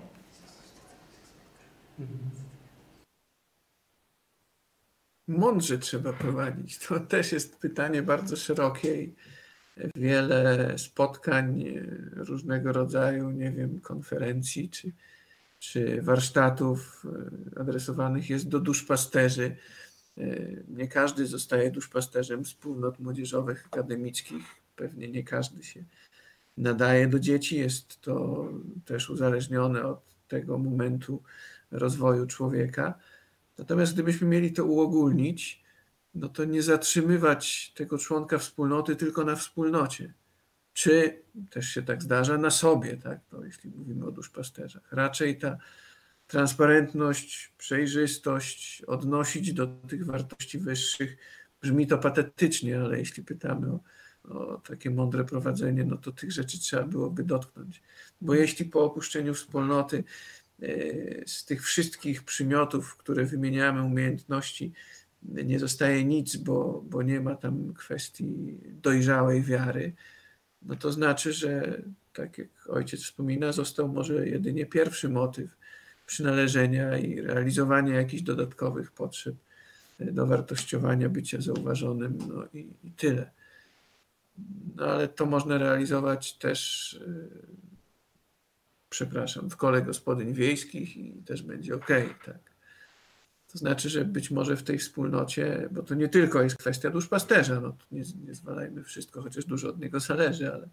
Mądrze trzeba prowadzić. To też jest pytanie bardzo szerokie i wiele spotkań e, różnego rodzaju, nie wiem, konferencji czy, czy warsztatów e, adresowanych jest do duszpasterzy. E, nie każdy zostaje duszpasterzem wspólnot młodzieżowych, akademickich. Pewnie nie każdy się nadaje do dzieci. Jest to też uzależnione od tego momentu rozwoju człowieka. Natomiast gdybyśmy mieli to uogólnić, no to nie zatrzymywać tego członka wspólnoty tylko na wspólnocie. Czy też się tak zdarza na sobie, tak? No, jeśli mówimy o duszpasterzach. Raczej ta transparentność, przejrzystość, odnosić do tych wartości wyższych. Brzmi to patetycznie, ale jeśli pytamy o, o takie mądre prowadzenie, no to tych rzeczy trzeba byłoby dotknąć. Bo jeśli po opuszczeniu wspólnoty e, z tych wszystkich przymiotów, które wymieniamy, umiejętności, nie zostaje nic, bo, bo nie ma tam kwestii dojrzałej wiary, no to znaczy, że tak jak ojciec wspomina, został może jedynie pierwszy motyw przynależenia i realizowania jakichś dodatkowych potrzeb do wartościowania bycia zauważonym, no i, i tyle. No ale to można realizować też, yy, przepraszam, w kole gospodyń wiejskich i też będzie ok, tak. To znaczy, że być może w tej wspólnocie, bo to nie tylko jest kwestia duszpasterza, no nie, nie zwalajmy wszystko, chociaż dużo od niego zależy, ale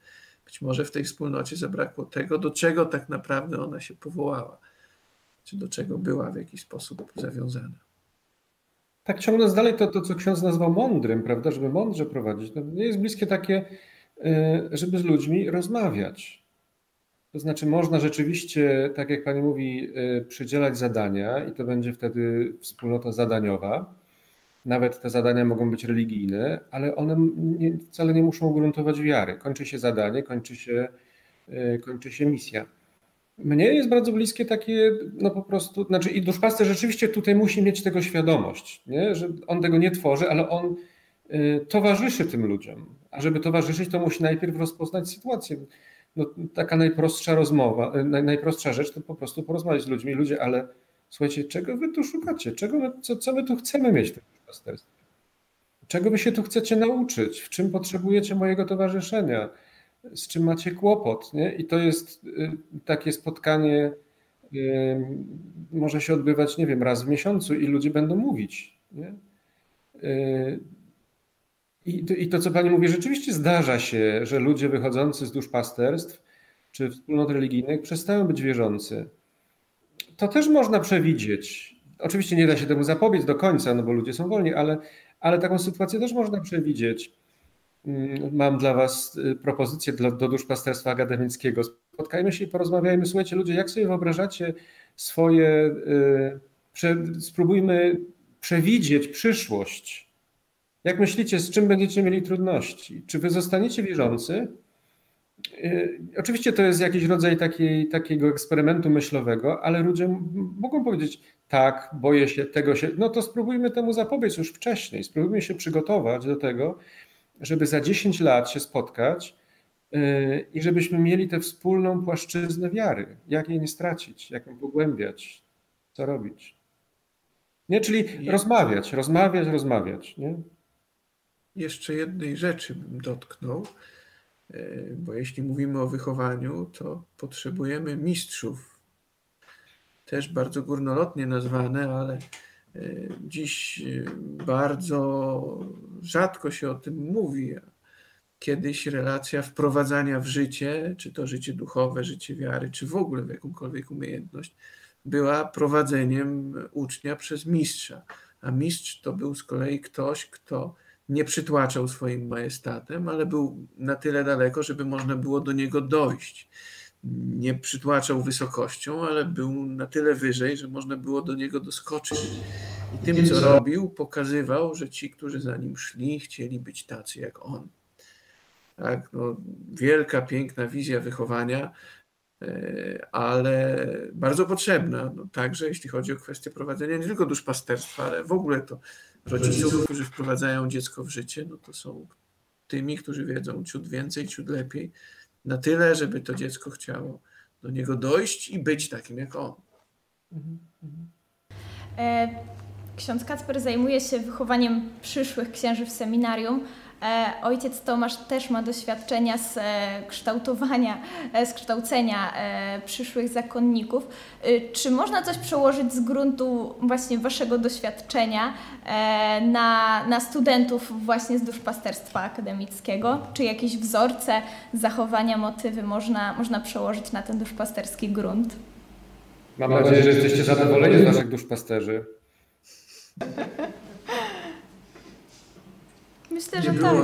być może w tej wspólnocie zabrakło tego, do czego tak naprawdę ona się powołała, czy do czego była w jakiś sposób zawiązana. Tak, ciągnąc dalej to, to co ksiądz nazwał mądrym, prawda, żeby mądrze prowadzić, to nie jest bliskie takie, y, żeby z ludźmi rozmawiać. To znaczy, można rzeczywiście, tak jak Pani mówi, y, przydzielać zadania i to będzie wtedy wspólnota zadaniowa. Nawet te zadania mogą być religijne, ale one nie, wcale nie muszą gruntować wiary. Kończy się zadanie, kończy się, y, kończy się misja. Mnie jest bardzo bliskie takie, no po prostu, znaczy i duszpasterz rzeczywiście tutaj musi mieć tego świadomość, nie? że on tego nie tworzy, ale on y, towarzyszy tym ludziom. A żeby towarzyszyć, to musi najpierw rozpoznać sytuację no, taka najprostsza rozmowa, e, najprostsza rzecz to po prostu porozmawiać z ludźmi. Ludzie, ale słuchajcie, czego wy tu szukacie? Czego my, co, co my tu chcemy mieć w tym pasterstwie? Czego wy się tu chcecie nauczyć? W czym potrzebujecie mojego towarzyszenia? Z czym macie kłopot? Nie? I to jest y, takie spotkanie, y, może się odbywać, nie wiem, raz w miesiącu i ludzie będą mówić. Nie? Y, i, I to, co Pani mówi, rzeczywiście zdarza się, że ludzie wychodzący z duszpasterstw czy wspólnot religijnych przestają być wierzący. To też można przewidzieć. Oczywiście nie da się temu zapobiec do końca, no bo ludzie są wolni, ale, ale taką sytuację też można przewidzieć. Mm, mam dla Was y, propozycję do, do duszpasterstwa akademickiego. Spotkajmy się i porozmawiajmy. Słuchajcie, ludzie, jak sobie wyobrażacie swoje. Yy, prze, spróbujmy przewidzieć przyszłość jak myślicie, z czym będziecie mieli trudności? Czy wy zostaniecie wierzący? Yy, oczywiście to jest jakiś rodzaj takiej, takiego eksperymentu myślowego, ale ludzie mogą powiedzieć, tak, boję się tego się. No to spróbujmy temu zapobiec już wcześniej. Spróbujmy się przygotować do tego, żeby za 10 lat się spotkać yy, i żebyśmy mieli tę wspólną płaszczyznę wiary. Jak jej nie stracić, jak ją pogłębiać, co robić. Nie? Czyli rozmawiać, rozmawiać, rozmawiać. Nie? Jeszcze jednej rzeczy bym dotknął, e, bo jeśli mówimy o wychowaniu, to potrzebujemy mistrzów. Też bardzo górnolotnie nazwane, ale dziś e, bardzo rzadko się o tym mówi. Kiedyś relacja wprowadzania w życie, czy to życie duchowe, życie wiary, czy w ogóle w jakąkolwiek umiejętność, była prowadzeniem ucznia przez mistrza. A mistrz to był z kolei ktoś, kto nie przytłaczał swoim majestatem, ale był na tyle daleko, żeby można było do niego dojść. Nie przytłaczał wysokością, ale był na tyle wyżej, że można było do niego doskoczyć. I tym, co robił, pokazywał, że ci, którzy za nim szli, chcieli być tacy jak on. Tak, no, wielka, piękna wizja wychowania, e, ale bardzo potrzebna, no, także jeśli chodzi o kwestię prowadzenia nie tylko duszpasterstwa, ale w ogóle to rodziców, którzy wprowadzają dziecko w życie, no to są tymi, którzy wiedzą ciut więcej, ciut lepiej, na tyle, żeby to dziecko chciało do niego dojść i być takim jak on. E, ksiądz Kacper zajmuje się wychowaniem przyszłych księży w seminarium. E, ojciec Tomasz też ma doświadczenia z e, kształtowania, z kształcenia przyszłych zakonników. Czy można coś przełożyć z gruntu właśnie Waszego doświadczenia na, na studentów właśnie z duszpasterstwa akademickiego? Czy jakieś wzorce zachowania, motywy można, można przełożyć na ten duszpasterski grunt? Mam nadzieję, że jesteście zadowoleni z Waszych duszpasterzy. Myślę, że tak.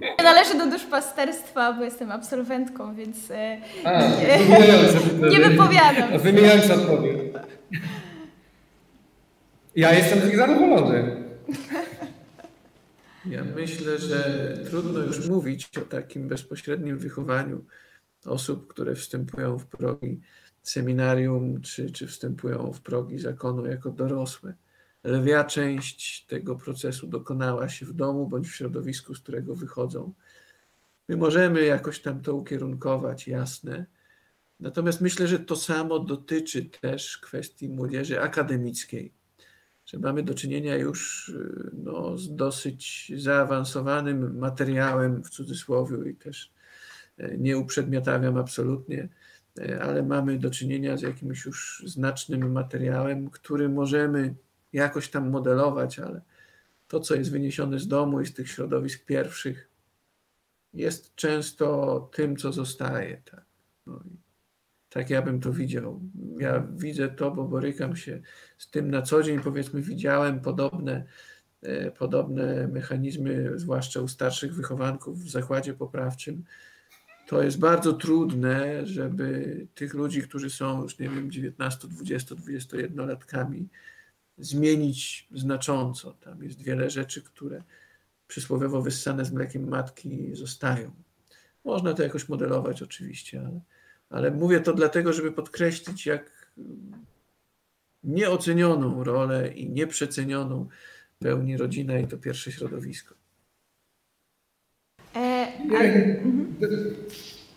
Nie należę do duszpasterstwa, bo jestem absolwentką, więc e, A, nie, nie wypowiadam. Wymieniając odpowiedź. Ja jestem z nich zadowolony. Ja myślę, że trudno już mówić o takim bezpośrednim wychowaniu osób, które wstępują w progi seminarium, czy, czy wstępują w progi zakonu jako dorosłe. Lwia część tego procesu dokonała się w domu bądź w środowisku, z którego wychodzą. My możemy jakoś tam to ukierunkować, jasne. Natomiast myślę, że to samo dotyczy też kwestii młodzieży akademickiej, że mamy do czynienia już no, z dosyć zaawansowanym materiałem w cudzysłowie i też e, nie uprzedmiotawiam absolutnie, e, ale mamy do czynienia z jakimś już znacznym materiałem, który możemy jakoś tam modelować, ale to, co jest wyniesione z domu i z tych środowisk pierwszych, jest często tym, co zostaje. Tak, no tak ja bym to widział. Ja widzę to, bo borykam się z tym na co dzień. Powiedzmy, widziałem podobne, e, podobne mechanizmy, zwłaszcza u starszych wychowanków w zakładzie poprawczym. To jest bardzo trudne, żeby tych ludzi, którzy są już, nie wiem, 19, 20, 21 latkami, zmienić znacząco. Tam jest wiele rzeczy, które przysłowiowo wyssane z mlekiem matki zostają. Można to jakoś modelować oczywiście, ale, ale mówię to dlatego, żeby podkreślić, jak nieocenioną rolę i nieprzecenioną pełni rodzina i to pierwsze środowisko. E, ale...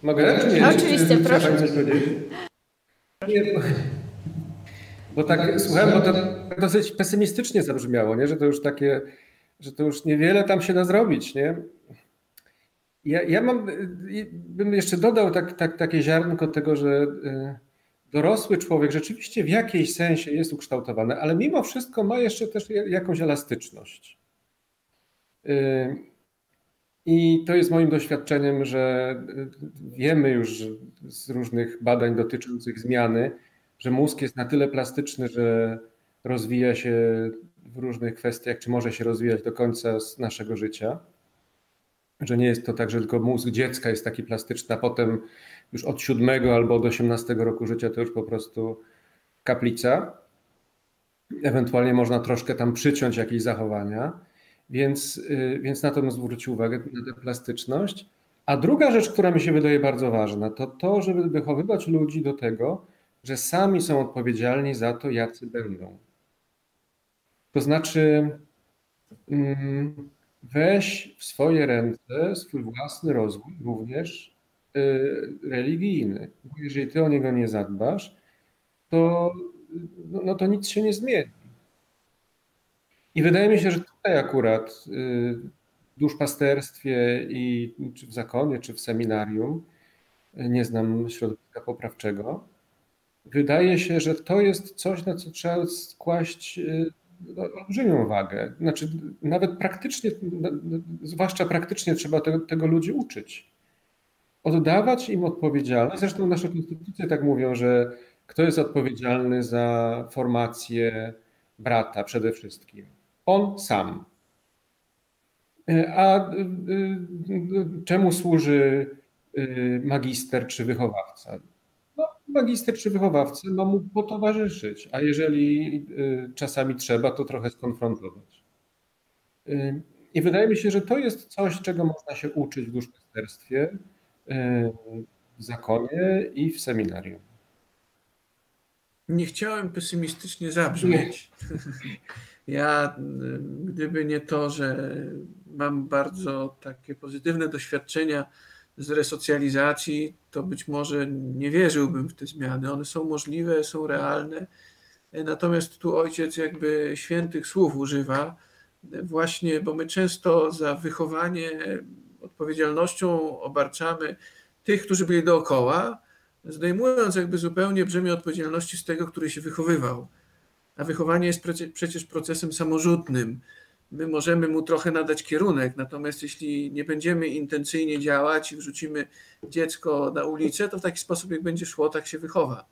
Mogę? Oczywiście, czy, proszę. Nie, bo tak słuchałem, bo to dosyć pesymistycznie zabrzmiało, nie? że to już takie, że to już niewiele tam się da zrobić. Nie? Ja, ja mam, bym jeszcze dodał tak, tak, takie ziarnko tego, że y, dorosły człowiek rzeczywiście w jakiejś sensie jest ukształtowany, ale mimo wszystko ma jeszcze też jakąś elastyczność. Y, I to jest moim doświadczeniem, że y, wiemy już z różnych badań dotyczących zmiany, że mózg jest na tyle plastyczny, że rozwija się w różnych kwestiach, czy może się rozwijać do końca naszego życia. Że nie jest to tak, że tylko mózg dziecka jest taki plastyczny, a potem już od siódmego albo od osiemnastego roku życia to już po prostu kaplica. Ewentualnie można troszkę tam przyciąć jakieś zachowania, więc, y, więc na to zwrócił uwagę, na tę plastyczność. A druga rzecz, która mi się wydaje bardzo ważna, to to, żeby wychowywać ludzi do tego, że sami są odpowiedzialni za to, jacy będą. To znaczy, mm, weź w swoje ręce swój własny rozwój, również y, religijny. Bo jeżeli ty o niego nie zadbasz, to no, no to nic się nie zmieni. I wydaje mi się, że tutaj akurat w duszpasterstwie i czy w zakonie, czy w seminarium, nie znam środowiska poprawczego, wydaje się, że to jest coś, na co trzeba skłaść no, olbrzymią wagę. Znaczy, nawet praktycznie, zwłaszcza praktycznie trzeba tego, tego ludzi uczyć. Oddawać im odpowiedzialność. Zresztą nasze konstytucje tak mówią, że kto jest odpowiedzialny za formację brata przede wszystkim? On sam. A y, y, czemu służy y, magister czy wychowawca? Magister czy wychowawca ma mu potowarzyszyć, a jeżeli y, czasami trzeba, to trochę skonfrontować. Y, I wydaje mi się, że to jest coś, czego można się uczyć w duszpasterstwie, y, w zakonie i w seminarium. Nie chciałem pesymistycznie zabrzmieć. Ja, gdyby nie to, że mam bardzo takie pozytywne doświadczenia z resocjalizacji, to być może nie wierzyłbym w te zmiany. One są możliwe, są realne. Natomiast tu ojciec jakby świętych słów używa, właśnie, bo my często za wychowanie odpowiedzialnością obarczamy tych, którzy byli dookoła, zdejmując jakby zupełnie brzemię odpowiedzialności z tego, który się wychowywał. A wychowanie jest przecież procesem samorzutnym my możemy mu trochę nadać kierunek, natomiast jeśli nie będziemy intencyjnie działać i wrzucimy dziecko na ulicę, to w taki sposób, jak będzie szło, tak się wychowa.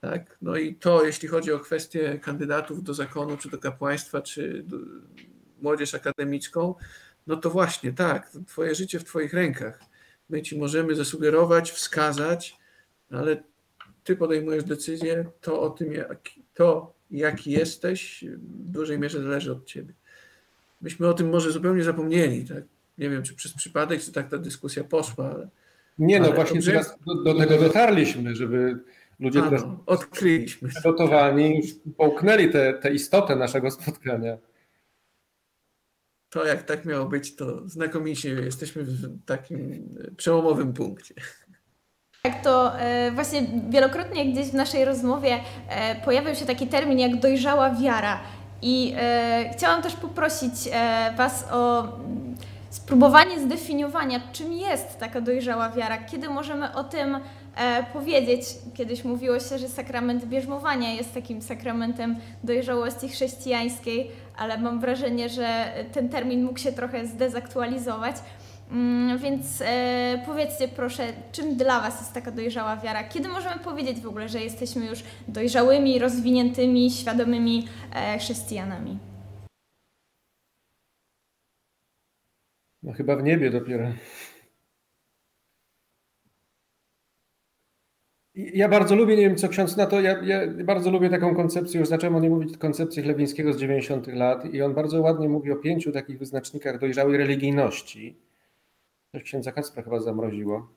Tak? No i to, jeśli chodzi o kwestię kandydatów do zakonu, czy do kapłaństwa, czy młodzież akademicką, no to właśnie tak, twoje życie w twoich rękach. My ci możemy zasugerować, wskazać, ale ty podejmujesz decyzję, to o tym, jak, to jaki jesteś, w dużej mierze zależy od ciebie myśmy o tym może zupełnie zapomnieli. Tak? Nie wiem, czy przez przypadek, czy tak ta dyskusja poszła, ale. Nie, no ale właśnie dobrze... teraz do, do, tego dotarliśmy, żeby ludzie teraz odkryliśmy. przygotowani już połknęli tę istotę naszego spotkania. To jak tak miało być, to znakomicie jesteśmy w takim przełomowym punkcie. Tak, to e, właśnie wielokrotnie gdzieś w naszej rozmowie e, pojawił się taki termin jak dojrzała wiara. I e, chciałam też poprosić e, Was o spróbowanie zdefiniowania, czym jest taka dojrzała wiara, kiedy możemy o tym e, powiedzieć. Kiedyś mówiło się, że sakrament bierzmowania jest takim sakramentem dojrzałości chrześcijańskiej, ale mam wrażenie, że ten termin mógł się trochę zdezaktualizować. Mm, więc e, powiedzcie proszę, czym dla Was jest taka dojrzała wiara? Kiedy możemy powiedzieć w ogóle, że jesteśmy już dojrzałymi, rozwiniętymi, świadomymi e, chrześcijanami? No chyba w niebie dopiero. Ja bardzo lubię, nie wiem co ksiądz na to, ja, ja, bardzo lubię taką koncepcję, już zacząłem o niej mówić, koncepcję Chlewińskiego z 90 lat i on bardzo ładnie mówi o pięciu takich wyznacznikach dojrzałej religijności Coś księdza Kacpra chyba zamroziło.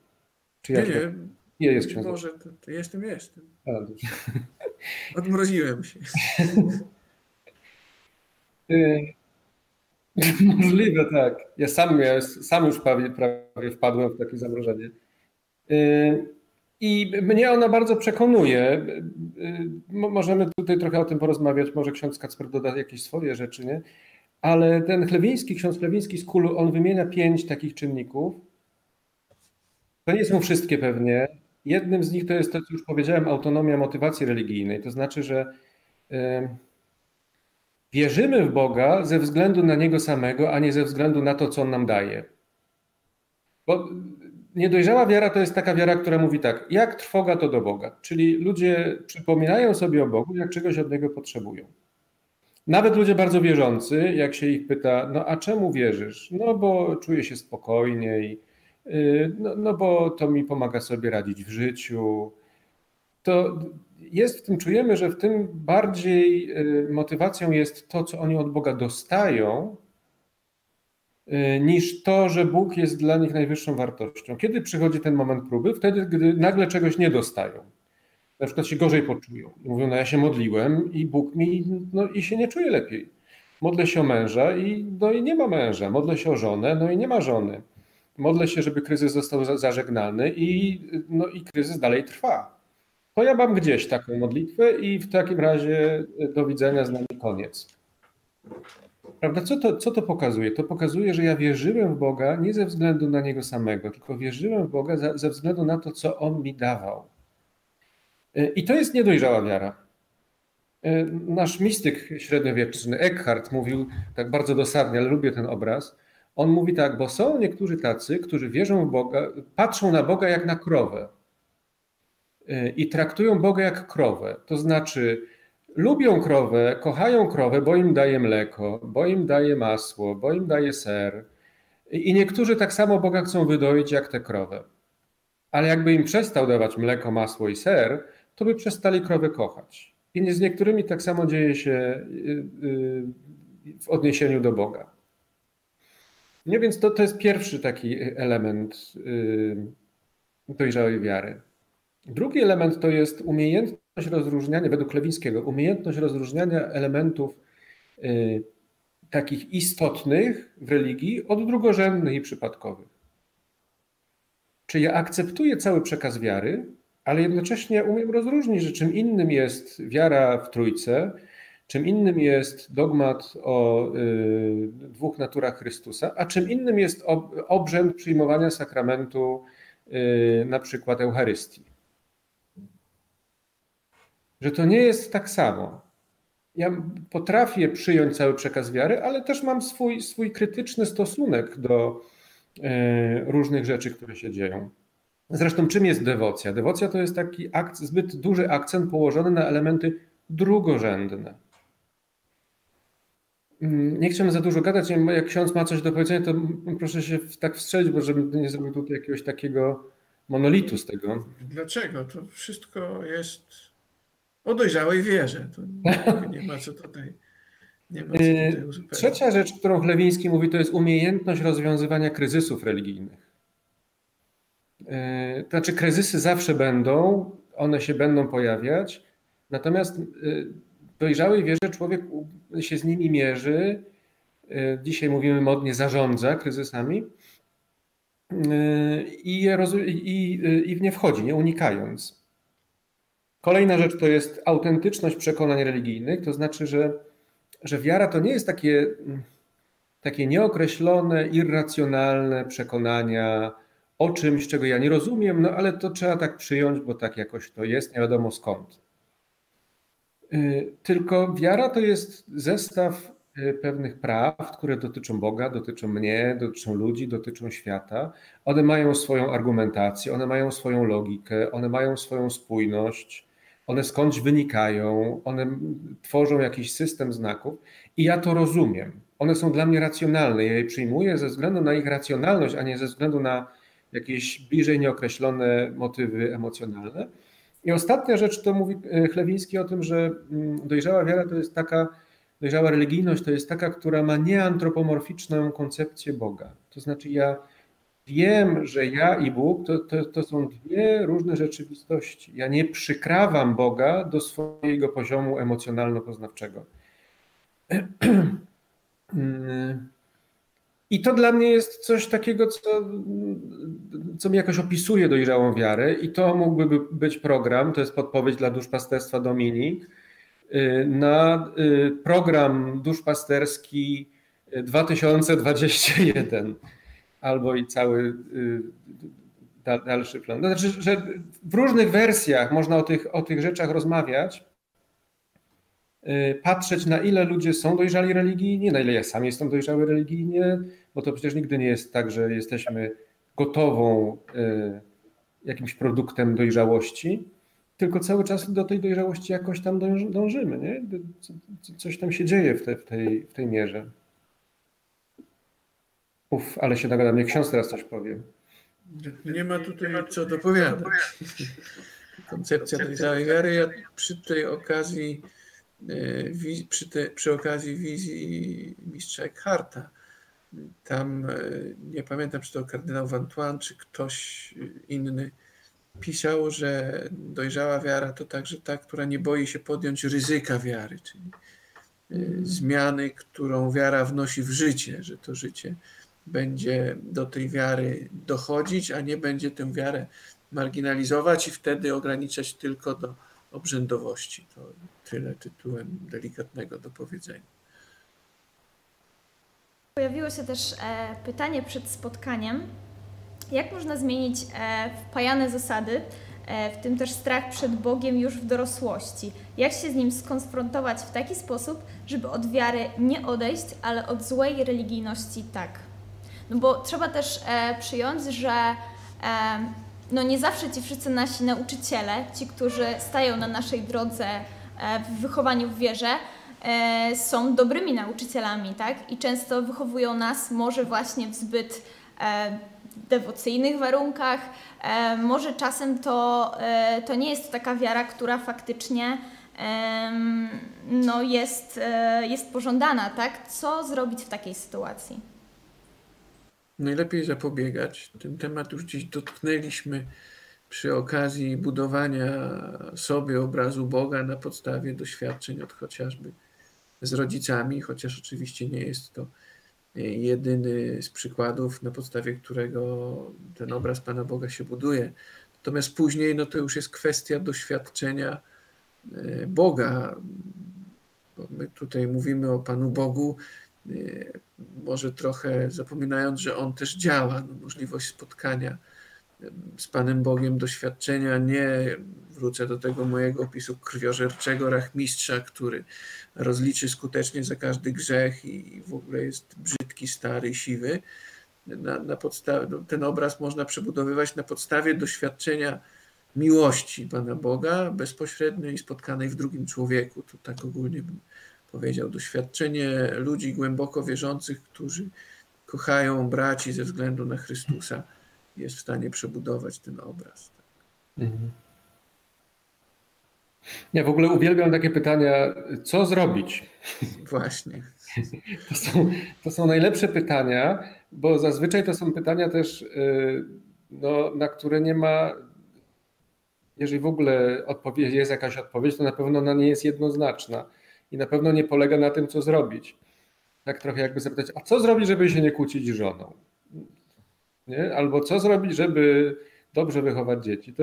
Czy nie, nie. Nie jest ksiądz. Może, to, to jestem, jestem. A, Odmroziłem się. Y, możliwe, tak. Ja sam, ja sam już prawie, prawie wpadłem w takie zamrożenie. Y, I mnie ona bardzo przekonuje. Y, możemy tutaj trochę o tym porozmawiać. Może ksiądz Kacper doda jakieś swoje rzeczy, nie? Ale ten Chlewiński, ksiądz Chlewiński z Kulu, on wymienia pięć takich czynników. To nie są wszystkie pewnie. Jednym z nich to jest to, co już powiedziałem, autonomia motywacji religijnej. To znaczy, że wierzymy w Boga ze względu na Niego samego, a nie ze względu na to, co On nam daje. Bo niedojrzała wiara to jest taka wiara, która mówi tak, jak trwoga to do Boga. Czyli ludzie przypominają sobie o Bogu, jak czegoś od Niego potrzebują. Nawet ludzie bardzo wierzący, jak się ich pyta, no a czemu wierzysz? No bo czuję się spokojniej, y, no, no bo to mi pomaga sobie radzić w życiu. To jest w tym, czujemy, że w tym bardziej y, motywacją jest to, co oni od Boga dostają, y, niż to, że Bóg jest dla nich najwyższą wartością. Kiedy przychodzi ten moment próby? Wtedy, gdy nagle czegoś nie dostają na przykład się gorzej poczują. Mówią, no ja się modliłem i Bóg mi, no i się nie czuje lepiej. Modlę się o męża i, no i nie ma męża. Modlę się o żonę, no i nie ma żony. Modlę się, żeby kryzys został zażegnany i, no i kryzys dalej trwa. to ja mam gdzieś taką modlitwę i w takim razie do widzenia z nami koniec. Prawda? Co to, co to pokazuje? To pokazuje, że ja wierzyłem w Boga nie ze względu na Niego samego, tylko wierzyłem w Boga ze względu na to, co On mi dawał. I to jest niedojrzała wiara. E, nasz mistyk średniowieczny Eckhart mówił tak bardzo dosadnie, ale lubię ten obraz. On mówi tak, bo są niektórzy tacy, którzy wierzą w Boga, patrzą na Boga jak na krowę e, i traktują Boga jak krowę. To znaczy, lubią krowę, kochają krowę, bo im daje mleko, bo im daje masło, bo im daje ser. I niektórzy tak samo Boga chcą wydoić jak tę krowę. Ale jakby im przestał dawać mleko, masło i ser, to by przestali krowę kochać. I z niektórymi tak samo dzieje się y, y, w odniesieniu do Boga. Nie, więc to, to jest pierwszy taki element y, dojrzałej wiary. Drugi element to jest umiejętność rozróżniania, według Lewińskiego, umiejętność rozróżniania elementów takich istotnych w religii od drugorzędnych i przypadkowych. Czy ja akceptuję cały przekaz wiary, ale jednocześnie umiem rozróżnić, że czym innym jest wiara w Trójce, czym innym jest dogmat o y, dwóch naturach Chrystusa, a czym innym jest ob, obrzęd przyjmowania sakramentu, y, na przykład Eucharystii. Że to nie jest tak samo. Ja potrafię przyjąć cały przekaz wiary, ale też mam swój, swój krytyczny stosunek do y, różnych rzeczy, które się dzieją. Zresztą czym jest dewocja? Dewocja to jest taki akc, zbyt duży akcent położony na elementy drugorzędne. Mm, nie chciałbym za dużo gadać, jak ksiądz ma coś do powiedzenia, to proszę się tak wstrzelić, bo żeby nie zrobił tutaj jakiegoś takiego monolitu z tego. Dlaczego? To wszystko jest o dojrzałej wierze. To nie ma co tutaj. Nie ma co tutaj Trzecia rzecz, którą Chlewiński mówi, to jest umiejętność rozwiązywania kryzysów religijnych. E, to znaczy, kryzysy zawsze będą, one się będą pojawiać, natomiast e, dojrzałej wierze człowiek się z nimi mierzy. E, dzisiaj mówimy modnie, zarządza kryzysami i, i, i w nie wchodzi, nie unikając. Kolejna rzecz to jest autentyczność przekonań religijnych, to znaczy, że, że wiara to nie jest takie, takie nieokreślone, irracjonalne przekonania, o czymś, czego ja nie rozumiem, no ale to trzeba tak przyjąć, bo tak jakoś to jest, nie wiadomo skąd. Y, tylko wiara to jest zestaw y, pewnych praw, które dotyczą Boga, dotyczą mnie, dotyczą ludzi, dotyczą świata. One mają swoją argumentację, one mają swoją logikę, one mają swoją spójność, one skądś wynikają, one tworzą jakiś system znaków i ja to rozumiem. One są dla mnie racjonalne. Ja je przyjmuję ze względu na ich racjonalność, a nie ze względu na jakieś bliżej nieokreślone motywy emocjonalne. I ostatnia rzecz to mówi e, Chlewiński o tym, że mm, dojrzała wiara to jest taka, dojrzała religijność to jest taka, która ma nieantropomorficzną koncepcję Boga. To znaczy ja wiem, że ja i Bóg to, to, to są dwie różne rzeczywistości. Ja nie przykrawam Boga do swojego poziomu emocjonalno-poznawczego. I to dla mnie jest coś takiego, co, co mi jakoś opisuje dojrzałą wiarę, i to mógłby być program, to jest podpowiedź dla duszpasterstwa Dominik, y, na y, program duszpasterski 2021 albo i cały y, dalszy plan. Znaczy, że w różnych wersjach można o tych, o tych rzeczach rozmawiać, patrzeć na ile ludzie są dojrzali religijnie, na ile ja sam jestem dojrzały religijnie, bo to przecież nigdy nie jest tak, że jesteśmy gotową e, jakimś produktem dojrzałości, tylko cały czas do tej dojrzałości jakoś tam dążymy. Nie? Coś tam się dzieje w, te, w, tej, w tej mierze. Uf, ale się nagadam, niech ksiądz teraz coś powie. Nie ma tutaj co dopowiadać. Koncepcja dojrzałej wiary. Ja przy tej okazji, e, przy, te, przy okazji wizji mistrza Eckharta, tam e, nie pamiętam, czy to kardynał Vantuan, czy ktoś inny pisał, że dojrzała wiara to także ta, która nie boi się podjąć ryzyka wiary, czyli mm. zmiany, którą wiara wnosi w życie, że to życie będzie do tej wiary dochodzić, a nie będzie tę wiarę marginalizować i wtedy ograniczać tylko do obrzędowości. To tyle tytułem delikatnego do powiedzenia. Pojawiło się też e, pytanie przed spotkaniem, jak można zmienić e, wpajane zasady, e, w tym też strach przed Bogiem już w dorosłości? Jak się z nim skonfrontować w taki sposób, żeby od wiary nie odejść, ale od złej religijności tak? No bo trzeba też e, przyjąć, że e, no nie zawsze ci wszyscy nasi nauczyciele, ci, którzy stają na naszej drodze e, w wychowaniu w wierze, są dobrymi nauczycielami, tak? I często wychowują nas może właśnie w zbyt e, dewocyjnych warunkach. E, może czasem to, e, to nie jest taka wiara, która faktycznie no jest, e, jest pożądana, tak? Co zrobić w takiej sytuacji? Najlepiej zapobiegać. Ten temat już dziś dotknęliśmy przy okazji budowania sobie obrazu Boga na podstawie doświadczeń od chociażby z rodzicami, chociaż oczywiście nie jest to jedyny z przykładów, na podstawie którego ten obraz Pana Boga się buduje. Natomiast później no to już jest kwestia doświadczenia e, Boga. Bo my tutaj mówimy o Panu Bogu, e, może trochę zapominając, że On też działa, no możliwość spotkania z Panem Bogiem doświadczenia, nie wrócę do tego mojego opisu krwiożerczego rachmistrza, który rozliczy skutecznie za każdy grzech i w ogóle jest brzydki, stary, siwy. Na, na no, ten obraz można przebudowywać na podstawie doświadczenia miłości Pana Boga, bezpośredniej spotkanej w drugim człowieku. To tak ogólnie bym powiedział. Doświadczenie ludzi głęboko wierzących, którzy kochają braci ze względu na Chrystusa jest w stanie przebudować ten obraz. Mhm. Ja w ogóle uwielbiam takie pytania, co zrobić? Właśnie. To są, to są najlepsze pytania, bo zazwyczaj to są pytania też, y, no, na które nie ma, jeżeli w ogóle odpowiedź, jest jakaś odpowiedź, to na pewno ona nie jest jednoznaczna i na pewno nie polega na tym, co zrobić. Tak trochę jakby zapytać, a co zrobić, żeby się nie kłócić z żoną? Nie? Albo co zrobić, żeby dobrze wychować dzieci? To,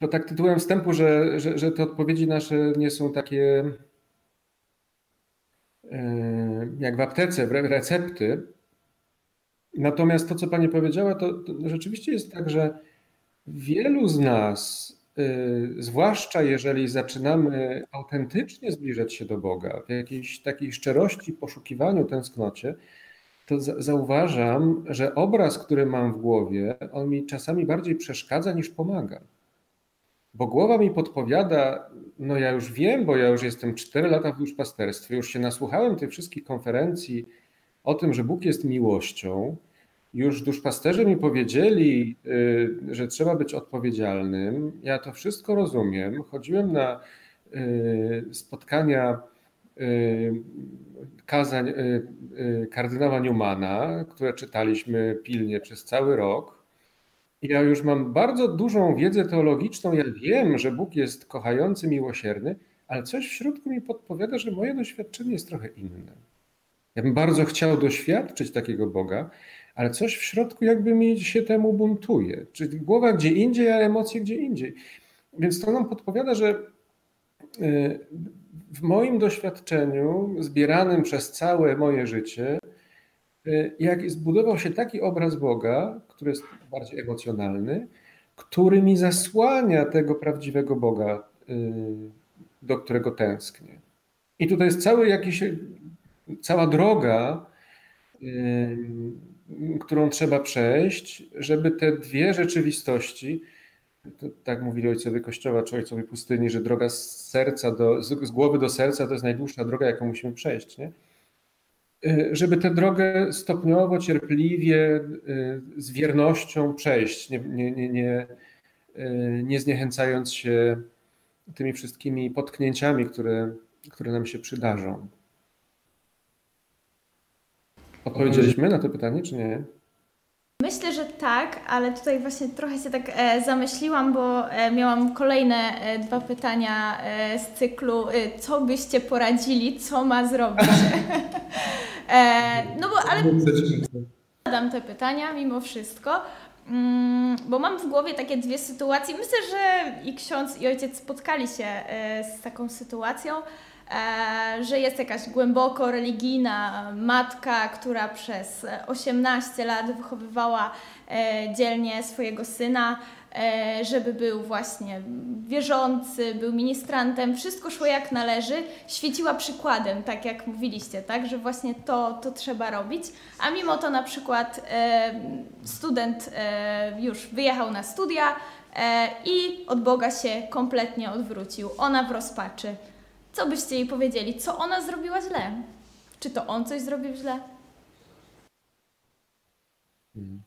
to tak tytułem wstępu, że, że, że te odpowiedzi nasze nie są takie e, jak w aptece, recepty. Natomiast to, co Pani powiedziała, to, to rzeczywiście jest tak, że wielu z nas, y, zwłaszcza jeżeli zaczynamy autentycznie zbliżać się do Boga, w jakiejś takiej szczerości, poszukiwaniu, tęsknocie, to zauważam, że obraz, który mam w głowie, on mi czasami bardziej przeszkadza niż pomaga. Bo głowa mi podpowiada, no ja już wiem, bo ja już jestem 4 lata w duszpasterstwie, już się nasłuchałem tych wszystkich konferencji o tym, że Bóg jest miłością. Już duszpasterze mi powiedzieli, y, że trzeba być odpowiedzialnym. Ja to wszystko rozumiem. Chodziłem na y, spotkania y, kazań kardynała Newmana, które czytaliśmy pilnie przez cały rok. Ja już mam bardzo dużą wiedzę teologiczną. Ja wiem, że Bóg jest kochający, miłosierny, ale coś w środku mi podpowiada, że moje doświadczenie jest trochę inne. Ja bym bardzo chciał doświadczyć takiego Boga, ale coś w środku jakby mi się temu buntuje. Czyli głowa gdzie indziej, a emocje gdzie indziej. Więc to nam podpowiada, że y, w moim doświadczeniu, zbieranym przez całe moje życie, jak zbudował się taki obraz Boga, który jest bardziej emocjonalny, który mi zasłania tego prawdziwego Boga, y, do którego tęsknię. I tutaj jest cały jakiś, cała droga, y, którą trzeba przejść, żeby te dwie rzeczywistości, tak mówili ojcowie Kościoła czy ojcowie pustyni, że droga z serca do, z głowy do serca to jest najdłuższa droga, jaką musimy przejść. Nie? Y, żeby tę drogę stopniowo, cierpliwie, y, z wiernością przejść, nie, nie, nie, nie, y, nie zniechęcając się tymi wszystkimi potknięciami, które, które nam się przydarzą. Odpowiedzieliśmy na to pytanie, czy nie? Myślę, że tak, ale tutaj właśnie trochę się tak e, zamyśliłam, bo e, miałam kolejne e, dwa pytania e, z cyklu, e, co byście poradzili, co ma zrobić. E, no bo ale zadam te pytania mimo wszystko. Mm, bo mam w głowie takie dwie sytuacje. Myślę, że i ksiądz, i ojciec spotkali się z taką sytuacją, że jest jakaś głęboko religijna matka, która przez 18 lat wychowywała e, dzielnie swojego syna E, żeby był właśnie wierzący, był ministrantem, wszystko szło jak należy, świeciła przykładem, tak jak mówiliście, tak, że właśnie to, to trzeba robić, a mimo to na przykład e, student e, już wyjechał na studia i od Boga się kompletnie odwrócił, ona w rozpaczy. Co byście jej powiedzieli? Co ona zrobiła źle? Czy to on coś zrobił źle? Hmm.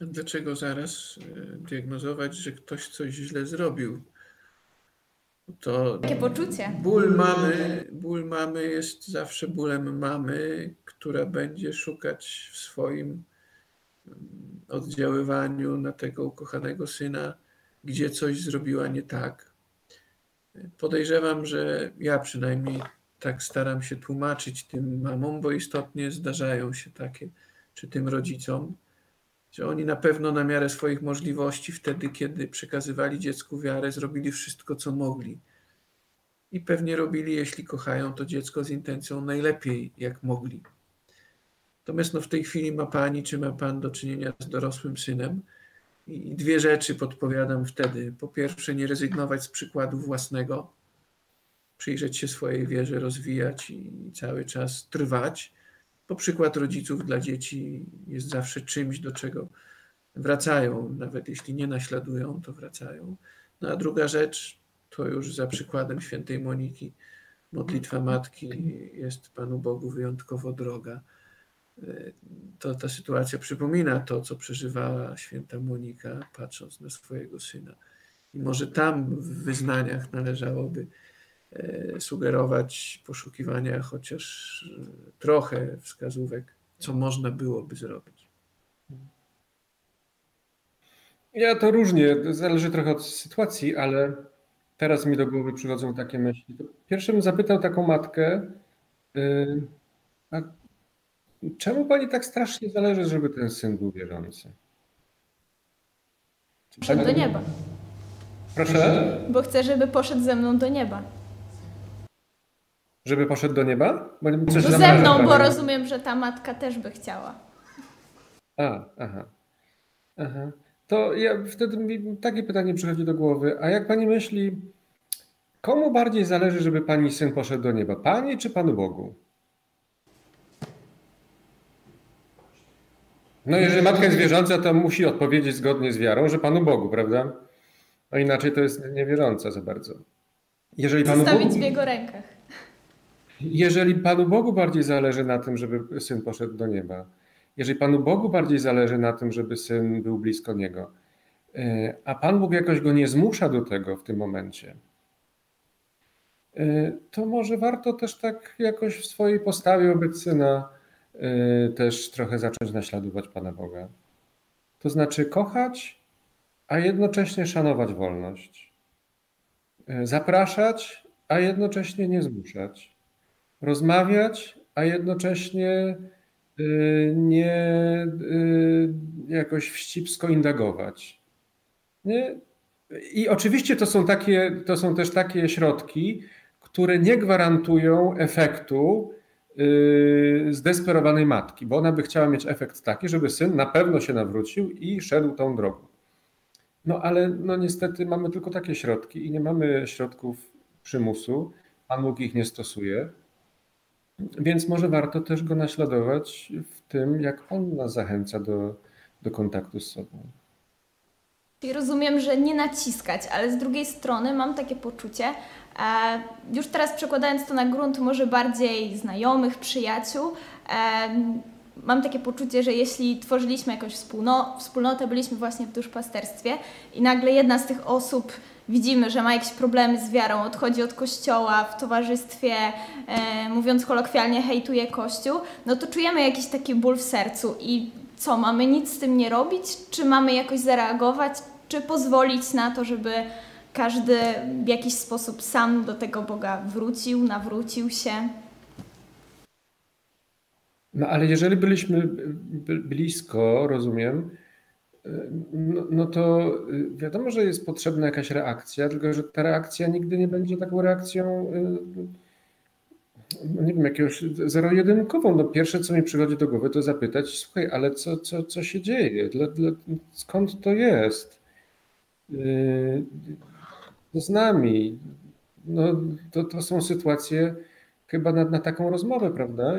Dlaczego zaraz e, diagnozować, że ktoś coś źle zrobił? To Takie poczucie. Ból mamy, ból mamy jest zawsze bólem mamy, która będzie szukać w swoim mm, oddziaływaniu na tego ukochanego syna, gdzie coś zrobiła nie tak. Podejrzewam, że ja przynajmniej tak staram się tłumaczyć tym mamom, bo istotnie zdarzają się takie, czy tym rodzicom że oni na pewno na miarę swoich możliwości, wtedy kiedy przekazywali dziecku wiarę, zrobili wszystko, co mogli. I pewnie robili, jeśli kochają to dziecko z intencją najlepiej, jak mogli. Natomiast no, w tej chwili ma pani, czy ma pan do czynienia z dorosłym synem. I dwie rzeczy podpowiadam wtedy. Po pierwsze, nie rezygnować z przykładu własnego, przyjrzeć się swojej wierze, rozwijać i cały czas trwać bo przykład rodziców dla dzieci jest zawsze czymś, do czego wracają, nawet jeśli nie naśladują, to wracają. No a druga rzecz, to już za przykładem świętej Moniki, modlitwa matki jest Panu Bogu wyjątkowo droga. To ta sytuacja przypomina to, co przeżywała święta Monika, patrząc na swojego syna. I może tam w wyznaniach należałoby E, sugerować poszukiwania chociaż e, trochę wskazówek, co można byłoby zrobić. Ja to różnie, zależy trochę od sytuacji, ale teraz mi do głowy przychodzą takie myśli. Pierwszy bym zapytał taką matkę, yy, a czemu pani tak strasznie zależy, żeby ten syn był wierzący? Poszedł do nieba. Proszę? Bo chcę, żeby poszedł ze mną do nieba. Żeby poszedł do nieba? Bo coś no ze mną, bo rozumiem, że ta matka też by chciała. A, aha. Aha. To ja wtedy mi takie pytanie przychodzi do głowy. A jak pani myśli, komu bardziej zależy, żeby pani syn poszedł do nieba? Pani czy Panu Bogu? No jeżeli matka jest wierząca, to musi odpowiedzieć zgodnie z wiarą, że Panu Bogu, prawda? No inaczej to jest niewierząca za bardzo. Jeżeli Panu Zostawić Bogu... w jego rękach. Jeżeli Panu Bogu bardziej zależy na tym, żeby syn poszedł do nieba, jeżeli Panu Bogu bardziej zależy na tym, żeby syn był blisko niego, e, a Pan Bóg jakoś go nie zmusza do tego w tym momencie, e, to może warto też tak jakoś w swojej postawie wobec syna też trochę zacząć naśladować Pana Boga. To znaczy kochać, a jednocześnie szanować wolność. Zapraszać, a jednocześnie nie zmuszać rozmawiać, a jednocześnie y, nie y, jakoś wścibsko indagować. Nie? I oczywiście to są, takie, to są też takie środki, które nie gwarantują efektu y, zdesperowanej matki, bo ona by chciała mieć efekt taki, żeby syn na pewno się nawrócił i szedł tą drogą. No ale no niestety mamy tylko takie środki i nie mamy środków przymusu. Pan Bóg ich nie stosuje. Więc może warto też go naśladować w tym, jak on nas zachęca do, do kontaktu z sobą. Rozumiem, że nie naciskać, ale z drugiej strony mam takie poczucie, e, już teraz przekładając to na grunt może bardziej znajomych, przyjaciół, e, mam takie poczucie, że jeśli tworzyliśmy jakąś wspólnotę, byliśmy właśnie w duszpasterstwie i nagle jedna z tych osób widzimy, że ma jakieś problemy z wiarą, odchodzi od kościoła w towarzystwie, e, mówiąc kolokwialnie, hejtuje kościół, no to czujemy jakiś taki ból w sercu i co, mamy nic z tym nie robić? Czy mamy jakoś zareagować? Czy pozwolić na to, żeby każdy w jakiś sposób sam do tego Boga wrócił, nawrócił się? No ale jeżeli byliśmy blisko, rozumiem, no, no, to y, wiadomo, że jest potrzebna jakaś reakcja, tylko że ta reakcja nigdy nie będzie taką reakcją, no nie wiem, jakiegoś zero-jedynkową. No pierwsze, co mi przychodzi do głowy, to zapytać, słuchaj, ale co, co, co się dzieje? Dla, dla, skąd to jest? Z nami. No, to, to są sytuacje chyba na, na taką rozmowę, prawda?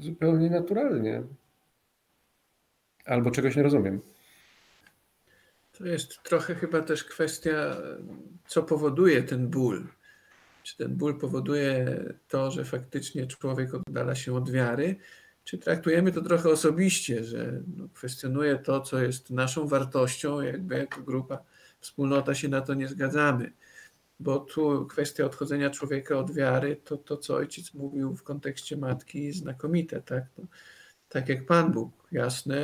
Zupełnie naturalnie. Albo czegoś nie rozumiem. To jest trochę chyba też kwestia, co powoduje ten ból. Czy ten ból powoduje to, że faktycznie człowiek oddala się od wiary, czy traktujemy to trochę osobiście, że no, kwestionuje to, co jest naszą wartością, jakby jako grupa, wspólnota się na to nie zgadzamy. Bo tu kwestia odchodzenia człowieka od wiary, to to, co ojciec mówił w kontekście matki, znakomite, tak? No, tak jak Pan Bóg, jasne,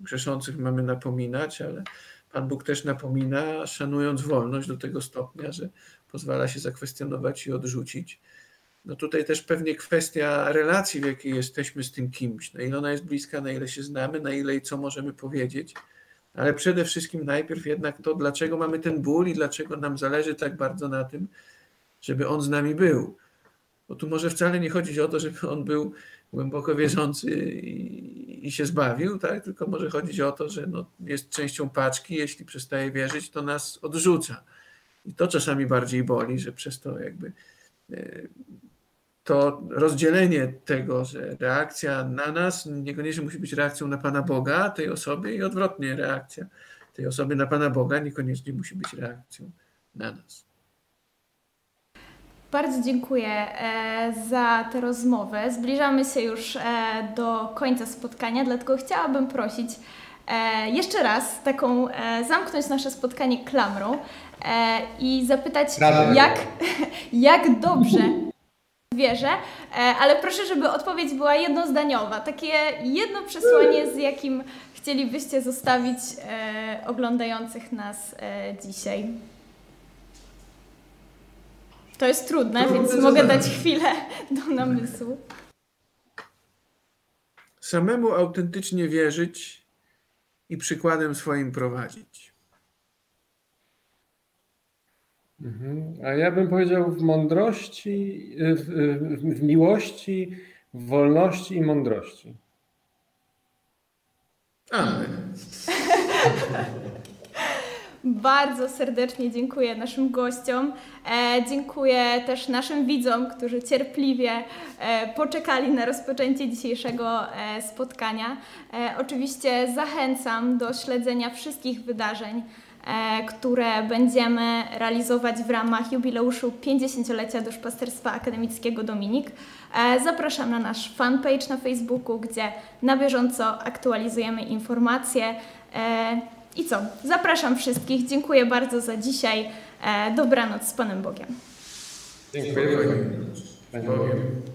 grzeszących mamy napominać, ale Pan Bóg też napomina, szanując wolność do tego stopnia, że pozwala się zakwestionować i odrzucić. No tutaj też pewnie kwestia relacji, w jakiej jesteśmy z tym kimś, na ile ona jest bliska, na ile się znamy, na ile i co możemy powiedzieć, ale przede wszystkim najpierw jednak to, dlaczego mamy ten ból i dlaczego nam zależy tak bardzo na tym, żeby on z nami był. Bo tu może wcale nie chodzić o to, żeby on był głęboko wierzący i, i, się zbawił, tak? tylko może chodzić o to, że no, jest częścią paczki, jeśli przestaje wierzyć, to nas odrzuca. I to czasami bardziej boli, że przez to jakby e, to rozdzielenie tego, że reakcja na nas niekoniecznie musi być reakcją na Pana Boga, tej osoby i odwrotnie reakcja tej osoby na Pana Boga niekoniecznie musi być reakcją na nas. Bardzo dziękuję e, za tę rozmowę. Zbliżamy się już e, do końca spotkania, dlatego chciałabym prosić e, jeszcze raz taką zamknąć nasze spotkanie klamrą i zapytać, jak, jak dobrze wierzę, ale proszę, żeby odpowiedź była jednozdaniowa. Takie jedno przesłanie, z jakim chcielibyście zostawić oglądających nas dzisiaj. To jest trudne, Trudne więc mogę dać chwilę do namysłu. Samemu autentycznie wierzyć i przykładem swoim prowadzić. Mhm. A ja bym powiedział w mądrości, w, w, w miłości, w wolności i mądrości. Amen. Bardzo serdecznie dziękuję naszym gościom. E, dziękuję też naszym widzom, którzy cierpliwie e, poczekali na rozpoczęcie dzisiejszego e, spotkania. E, oczywiście zachęcam do śledzenia wszystkich wydarzeń, które będziemy realizować w ramach jubileuszu 50-lecia duszpasterstwa akademickiego Dominik. E, zapraszam na nasz fanpage na Facebooku, gdzie na bieżąco aktualizujemy informacje. I co? Zapraszam wszystkich. Dziękuję bardzo za dzisiaj. E, dobranoc z Panem Bogiem. Dziękuję. Dziękuję.